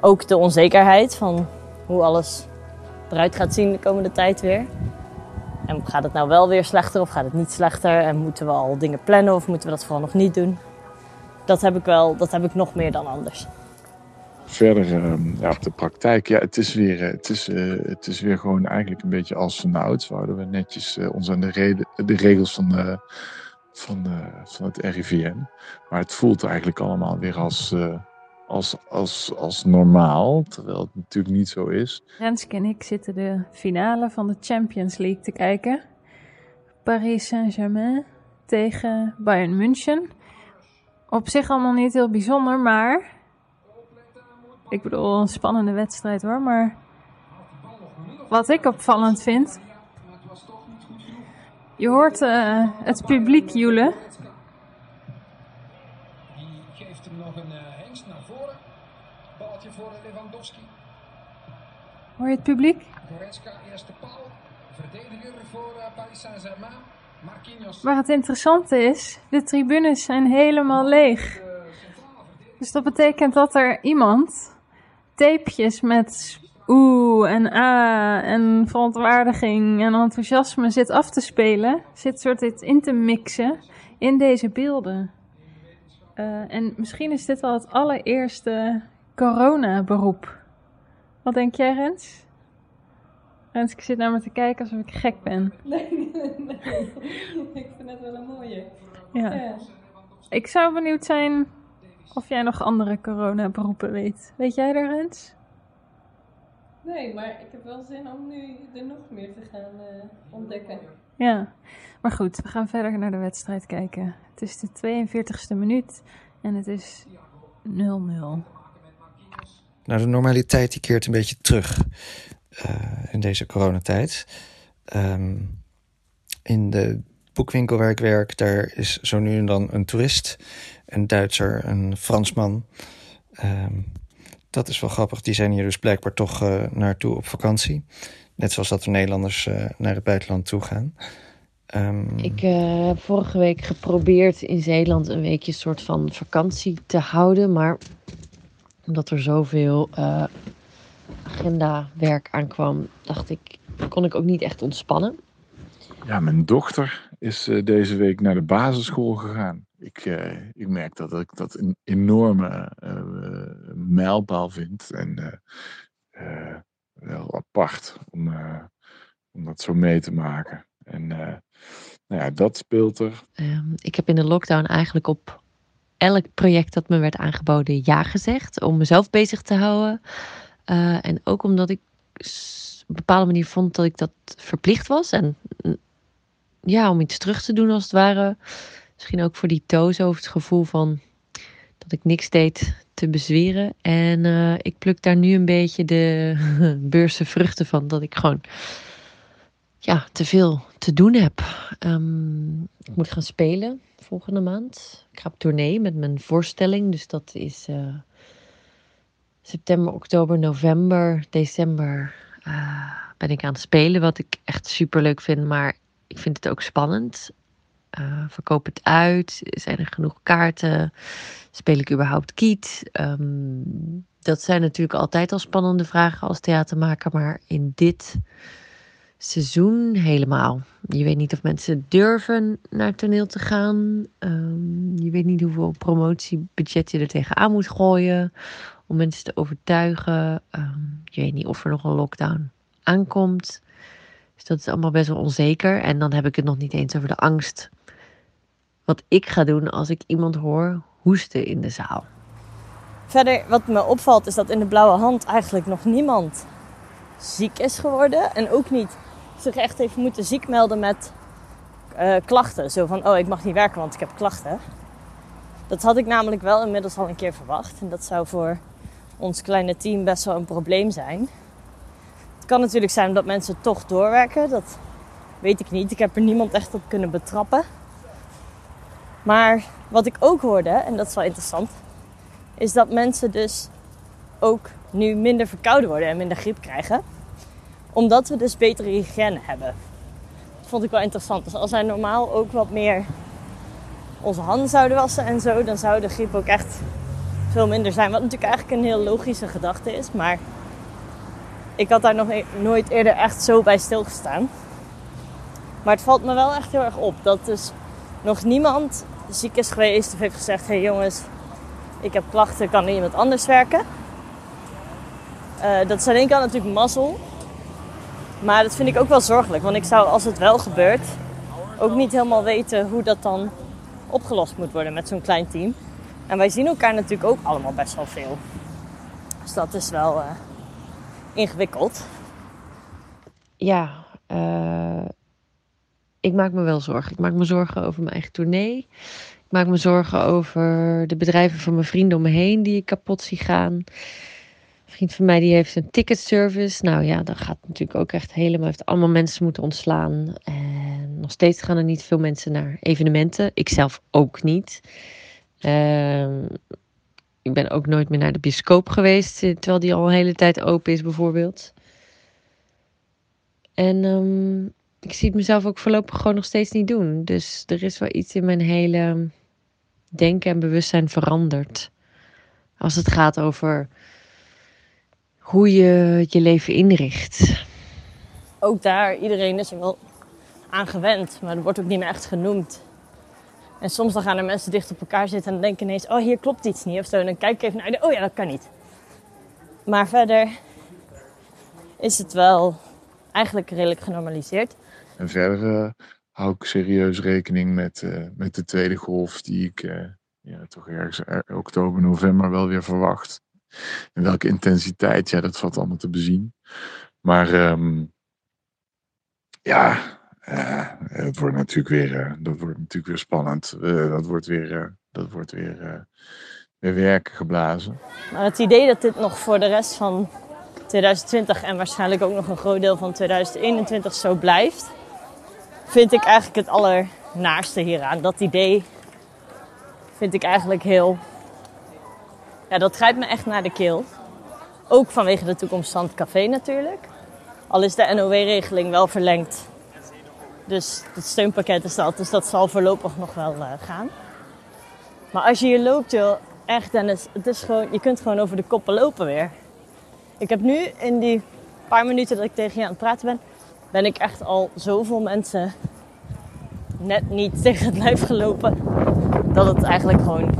ook de onzekerheid van hoe alles eruit gaat zien de komende tijd weer. En gaat het nou wel weer slechter of gaat het niet slechter? En moeten we al dingen plannen of moeten we dat vooral nog niet doen? Dat heb ik wel, dat heb ik nog meer dan anders. Verder ehm, ja, op de praktijk, ja, het is, weer, eh, het, is, eh, het is weer gewoon eigenlijk een beetje als vanouds. We houden we netjes eh, ons aan de, regels van, van, van het RIVM. Maar het voelt eigenlijk allemaal weer als, als, als, als normaal, terwijl het natuurlijk niet zo is. Renske en ik zitten de finale van de Champions League te kijken. Paris Saint-Germain tegen Bayern München. Op zich allemaal niet heel bijzonder, maar... Ik bedoel, een spannende wedstrijd hoor, maar... Wat ik opvallend vind... Je hoort eh, het publiek joelen. Die geeft hem nog een uh, hengst naar voren. Balletje voor Lewandowski. Hoor je het publiek? Goretzka, eerste paal. Verdediger voor uh, Paris Saint-Germain. Marquinhos. Maar het interessante is, de tribunes zijn helemaal leeg. Dus dat betekent dat er iemand tapejes met oeh en ah en verontwaardiging en enthousiasme zit af te spelen. Zit soort dit in te mixen in deze beelden. Uh, en misschien is dit wel het allereerste corona-beroep. Wat denk jij, Rens? Rens, ik zit naar me te kijken alsof ik gek ben. Nee, nee, nee. Ik vind het wel een mooie. Ja. ja. Ik zou benieuwd zijn of jij nog andere corona-beroepen weet. Weet jij er, Rens? Nee, maar ik heb wel zin om nu er nog meer te gaan uh, ontdekken. Ja, maar goed, we gaan verder naar de wedstrijd kijken. Het is de 42e minuut en het is 0-0. Nou, de normaliteit die keert een beetje terug uh, in deze coronatijd. Um, in de boekwinkel werk, daar is zo nu en dan een toerist, een Duitser, een Fransman. Um, dat is wel grappig. Die zijn hier dus blijkbaar toch uh, naartoe op vakantie. Net zoals dat de Nederlanders uh, naar het buitenland toe gaan. Um... Ik uh, heb vorige week geprobeerd in Zeeland een weekje soort van vakantie te houden. Maar omdat er zoveel uh, agenda-werk aankwam, dacht ik, kon ik ook niet echt ontspannen. Ja, mijn dochter is uh, deze week naar de basisschool gegaan. Ik, uh, ik merk dat ik dat een enorme uh, mijlpaal vind. En wel apart om, om dat zo mee te maken. En nou ja, dat speelt er. Um, ik heb in de lockdown eigenlijk op elk project dat me werd aangeboden ja gezegd. Om mezelf bezig te houden. En ook omdat ik op een bepaalde manier vond dat ik dat verplicht was. En ja, om iets terug te doen als het ware. Misschien ook voor die toos over het gevoel van dat ik niks deed te bezweren. En uh, ik pluk daar nu een beetje de beurse vruchten van. Dat ik gewoon ja, te veel te doen heb. Um, ik moet gaan spelen volgende maand. Ik ga op tournee met mijn voorstelling. Dus dat is uh, september, oktober, november, december uh, ben ik aan het spelen. Wat ik echt super leuk vind. Maar ik vind het ook spannend. Uh, verkoop het uit? Zijn er genoeg kaarten? Speel ik überhaupt kiet? Um, dat zijn natuurlijk altijd al spannende vragen als theatermaker. Maar in dit seizoen helemaal. Je weet niet of mensen durven naar toneel te gaan. Um, je weet niet hoeveel promotiebudget je er tegenaan moet gooien om mensen te overtuigen. Um, je weet niet of er nog een lockdown aankomt. Dus dat is allemaal best wel onzeker. En dan heb ik het nog niet eens over de angst. Wat ik ga doen als ik iemand hoor hoesten in de zaal. Verder, wat me opvalt, is dat in de blauwe hand eigenlijk nog niemand ziek is geworden. En ook niet zich echt heeft moeten ziek melden met uh, klachten. Zo van, oh, ik mag niet werken, want ik heb klachten. Dat had ik namelijk wel inmiddels al een keer verwacht. En dat zou voor ons kleine team best wel een probleem zijn. Het kan natuurlijk zijn dat mensen toch doorwerken. Dat weet ik niet. Ik heb er niemand echt op kunnen betrappen. Maar wat ik ook hoorde, en dat is wel interessant, is dat mensen dus ook nu minder verkouden worden en minder griep krijgen. Omdat we dus betere hygiëne hebben. Dat vond ik wel interessant. Dus als wij normaal ook wat meer onze handen zouden wassen en zo, dan zou de griep ook echt veel minder zijn. Wat natuurlijk eigenlijk een heel logische gedachte is, maar ik had daar nog nooit eerder echt zo bij stilgestaan. Maar het valt me wel echt heel erg op dat dus nog niemand ziek is geweest of heeft gezegd: hé hey jongens, ik heb klachten, kan er iemand anders werken? Uh, dat is ene kant natuurlijk mazzel. Maar dat vind ik ook wel zorgelijk. Want ik zou, als het wel gebeurt, ook niet helemaal weten hoe dat dan opgelost moet worden met zo'n klein team. En wij zien elkaar natuurlijk ook allemaal best wel veel. Dus dat is wel uh, ingewikkeld. Ja, uh, ik maak me wel zorgen. Ik maak me zorgen over mijn eigen tournee. Ik maak me zorgen over de bedrijven van mijn vrienden om me heen die ik kapot zie gaan. Vriend van mij die heeft een ticketservice. Nou ja, dat gaat natuurlijk ook echt helemaal. Heeft allemaal mensen moeten ontslaan. En nog steeds gaan er niet veel mensen naar evenementen. Ik zelf ook niet. Uh, ik ben ook nooit meer naar de bioscoop geweest, terwijl die al een hele tijd open is, bijvoorbeeld. En um, ik zie het mezelf ook voorlopig gewoon nog steeds niet doen. Dus er is wel iets in mijn hele denken en bewustzijn veranderd. Als het gaat over hoe je je leven inricht. Ook daar, iedereen is er wel aan gewend, maar er wordt ook niet meer echt genoemd. En soms dan gaan er mensen dicht op elkaar zitten en denken ineens, oh hier klopt iets niet of zo. En dan kijk ik even naar de, oh ja, dat kan niet. Maar verder is het wel eigenlijk redelijk genormaliseerd. En verder uh, hou ik serieus rekening met, uh, met de tweede golf die ik uh, ja, toch ergens oktober, november wel weer verwacht. En welke intensiteit, ja, dat valt allemaal te bezien. Maar um, ja, het wordt natuurlijk weer, dat wordt natuurlijk weer spannend. dat wordt weer, dat wordt weer, weer werken geblazen. Maar het idee dat dit nog voor de rest van 2020 en waarschijnlijk ook nog een groot deel van 2021 zo blijft, vind ik eigenlijk het allernaarste hieraan. Dat idee vind ik eigenlijk heel. Ja, dat grijpt me echt naar de keel. Ook vanwege de toekomst van het café natuurlijk. Al is de NOW-regeling wel verlengd. Dus het steunpakket is dat. Dus dat zal voorlopig nog wel uh, gaan. Maar als je hier loopt, joh, echt Dennis, het is gewoon, je kunt gewoon over de koppen lopen weer. Ik heb nu in die paar minuten dat ik tegen je aan het praten ben, ben ik echt al zoveel mensen net niet tegen het lijf gelopen. Dat het eigenlijk gewoon.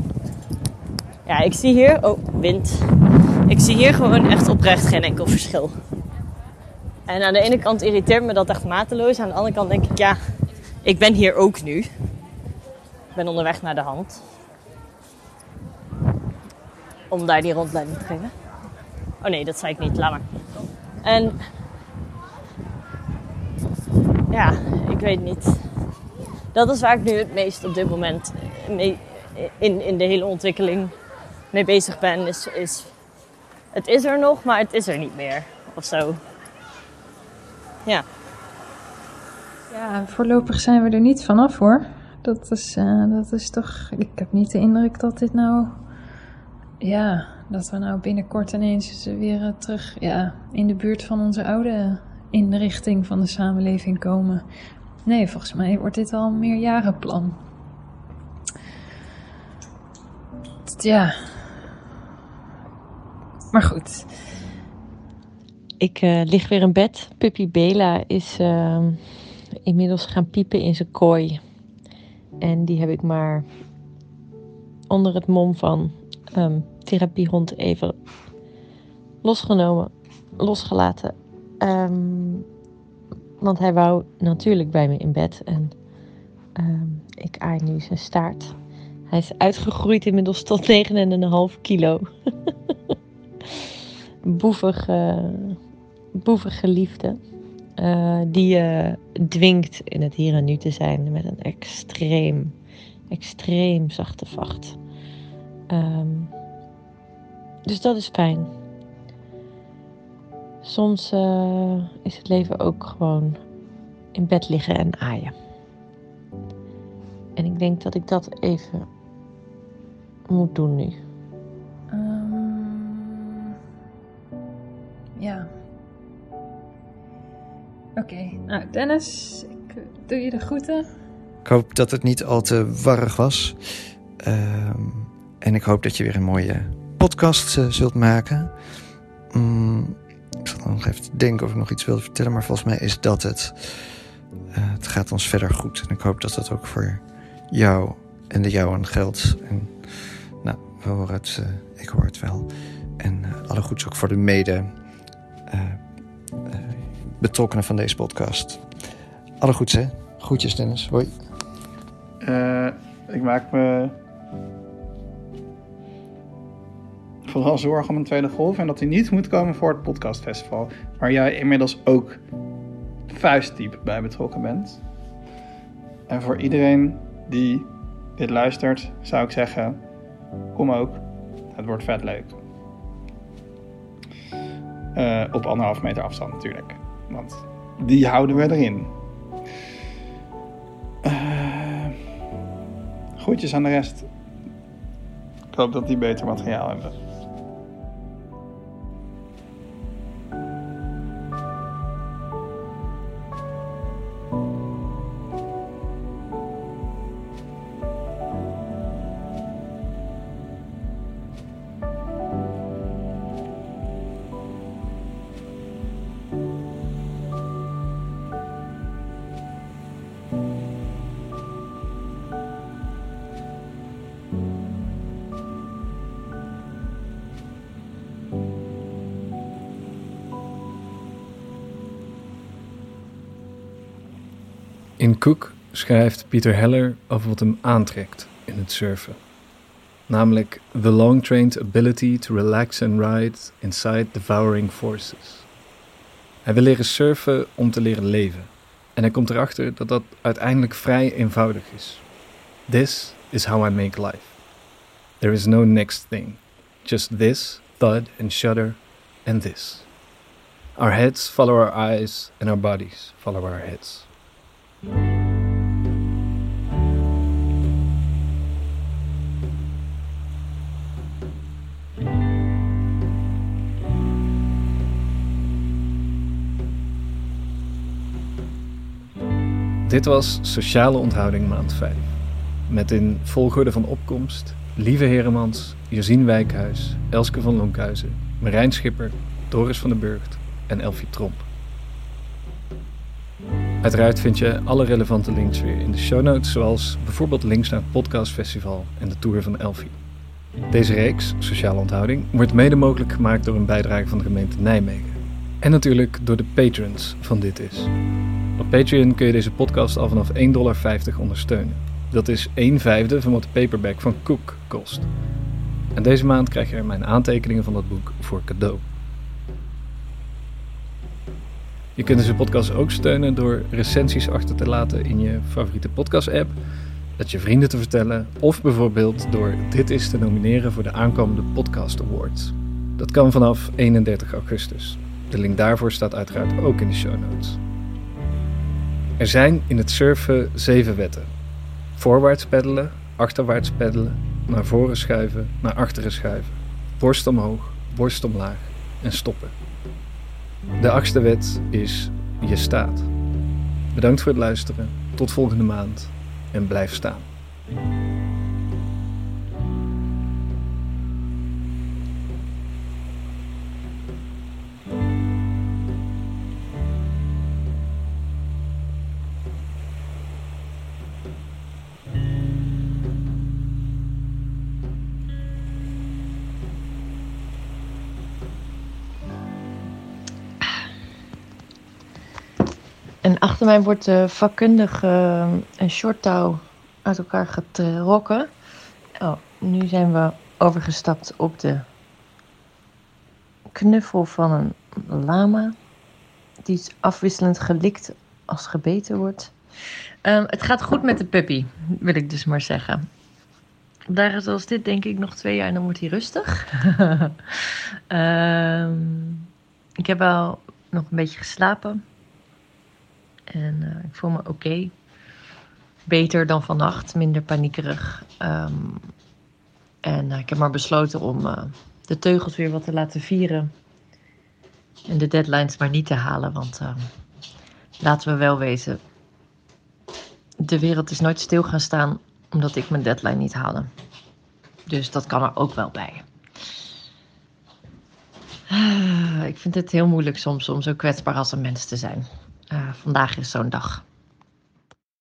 Ja, ik zie hier. Oh, wind. Ik zie hier gewoon echt oprecht geen enkel verschil. En aan de ene kant irriteert me dat echt mateloos. Aan de andere kant denk ik, ja, ik ben hier ook nu. Ik ben onderweg naar de hand. Om daar die rondleiding te geven. Oh nee, dat zei ik niet. Laat maar. En ja, ik weet niet. Dat is waar ik nu het meest op dit moment mee, in, in de hele ontwikkeling mee bezig ben. Is, is, het is er nog, maar het is er niet meer. Of zo. Ja. Ja, voorlopig zijn we er niet vanaf hoor. Dat is, uh, dat is toch. Ik heb niet de indruk dat dit nou. Ja, dat we nou binnenkort ineens weer terug ja, in de buurt van onze oude inrichting van de samenleving komen. Nee, volgens mij wordt dit al een meerjarenplan. Ja. Maar goed. Ik uh, lig weer in bed. Puppy Bela is uh, inmiddels gaan piepen in zijn kooi. En die heb ik maar onder het mom van um, therapiehond even losgenomen, losgelaten. Um, want hij wou natuurlijk bij me in bed. En ik aai nu zijn staart. Hij is uitgegroeid inmiddels tot 9,5 kilo. boevige, boevige liefde. Uh, die je dwingt in het hier en nu te zijn met een extreem, extreem zachte vacht. Um, dus dat is fijn. Soms uh, is het leven ook gewoon in bed liggen en aaien. En ik denk dat ik dat even moet doen nu. Nou Dennis, ik doe je de groeten. Ik hoop dat het niet al te warrig was. Um, en ik hoop dat je weer een mooie podcast uh, zult maken. Um, ik zal nog even denken of ik nog iets wilde vertellen, maar volgens mij is dat het. Eh, het gaat ons verder goed. En ik hoop dat dat ook voor jou en de jouwen geldt. En nou, we horen het, eh, ik hoor het wel. En eh, alle goeds ook voor de mede eh, eh, betrokkenen van deze podcast. Alle goeds, hè? Groetjes, Dennis. Hoi. Eh, ik maak me vooral zorgen om een tweede golf en dat die niet moet komen voor het podcastfestival, waar jij inmiddels ook vuistdiep bij betrokken bent. En voor iedereen die dit luistert, zou ik zeggen: kom ook. Het wordt vet leuk. Eh, op anderhalf meter afstand natuurlijk, want die houden we erin. Groetjes aan de rest. Ik hoop dat die beter materiaal hebben. In Cook schrijft Peter Heller over wat hem aantrekt in het surfen. Namelijk the long-trained ability to relax and ride inside devouring forces. Hij wil leren surfen om te leren leven. En hij komt erachter dat dat uiteindelijk vrij eenvoudig is. This is how I make life. There is no next thing. Just this, thud and shudder, and this. Our heads follow our eyes, and our bodies follow our heads. Dit was Sociale Onthouding maand 5. Met in volgorde van opkomst Lieve Heremans, Josien Wijkhuis, Elske van Lonkhuizen, Marijn Schipper, Doris van den Burgt en Elfie Tromp. Uiteraard vind je alle relevante links weer in de show notes, zoals bijvoorbeeld links naar het podcastfestival en de tour van Elfie. Deze reeks, Sociale Onthouding, wordt mede mogelijk gemaakt door een bijdrage van de gemeente Nijmegen. En natuurlijk door de patrons van Dit Is. Op Patreon kun je deze podcast al vanaf 1,50 dollar ondersteunen. Dat is 1 vijfde van wat de paperback van Cook kost. En deze maand krijg je er mijn aantekeningen van dat boek voor cadeau. Je kunt deze podcast ook steunen door recensies achter te laten in je favoriete podcast-app, dat je vrienden te vertellen of bijvoorbeeld door Dit Is te nomineren voor de aankomende Podcast Awards. Dat kan vanaf 31 augustus. De link daarvoor staat uiteraard ook in de show notes. Er zijn in het surfen zeven wetten. Voorwaarts peddelen, achterwaarts peddelen, naar voren schuiven, naar achteren schuiven, borst omhoog, borst omlaag en stoppen. De achtste wet is je staat. Bedankt voor het luisteren, tot volgende maand en blijf staan. Achter mij wordt vakkundig eh, een shorttouw uit elkaar getrokken. Oh, nu zijn we overgestapt op de knuffel van een lama. Die is afwisselend gelikt als gebeten wordt. Ehm, het gaat goed met de puppy, wil ik dus maar zeggen. Dagen zoals dit denk ik nog twee jaar en dan wordt hij rustig. Ehm, ik heb wel nog een beetje geslapen. En eh, ik voel me oké. Beter dan vannacht, minder paniekerig. Ehm, en eh, ik heb maar besloten om eh, de teugels weer wat te laten vieren. En de deadlines maar niet te halen. Want ehm, laten we wel wezen. De wereld is nooit stil gaan staan omdat ik mijn deadline niet haalde. Dus dat kan er ook wel bij. Ah, Ik vind het heel moeilijk soms om zo kwetsbaar als een mens te zijn. Ah, vandaag is zo'n dag.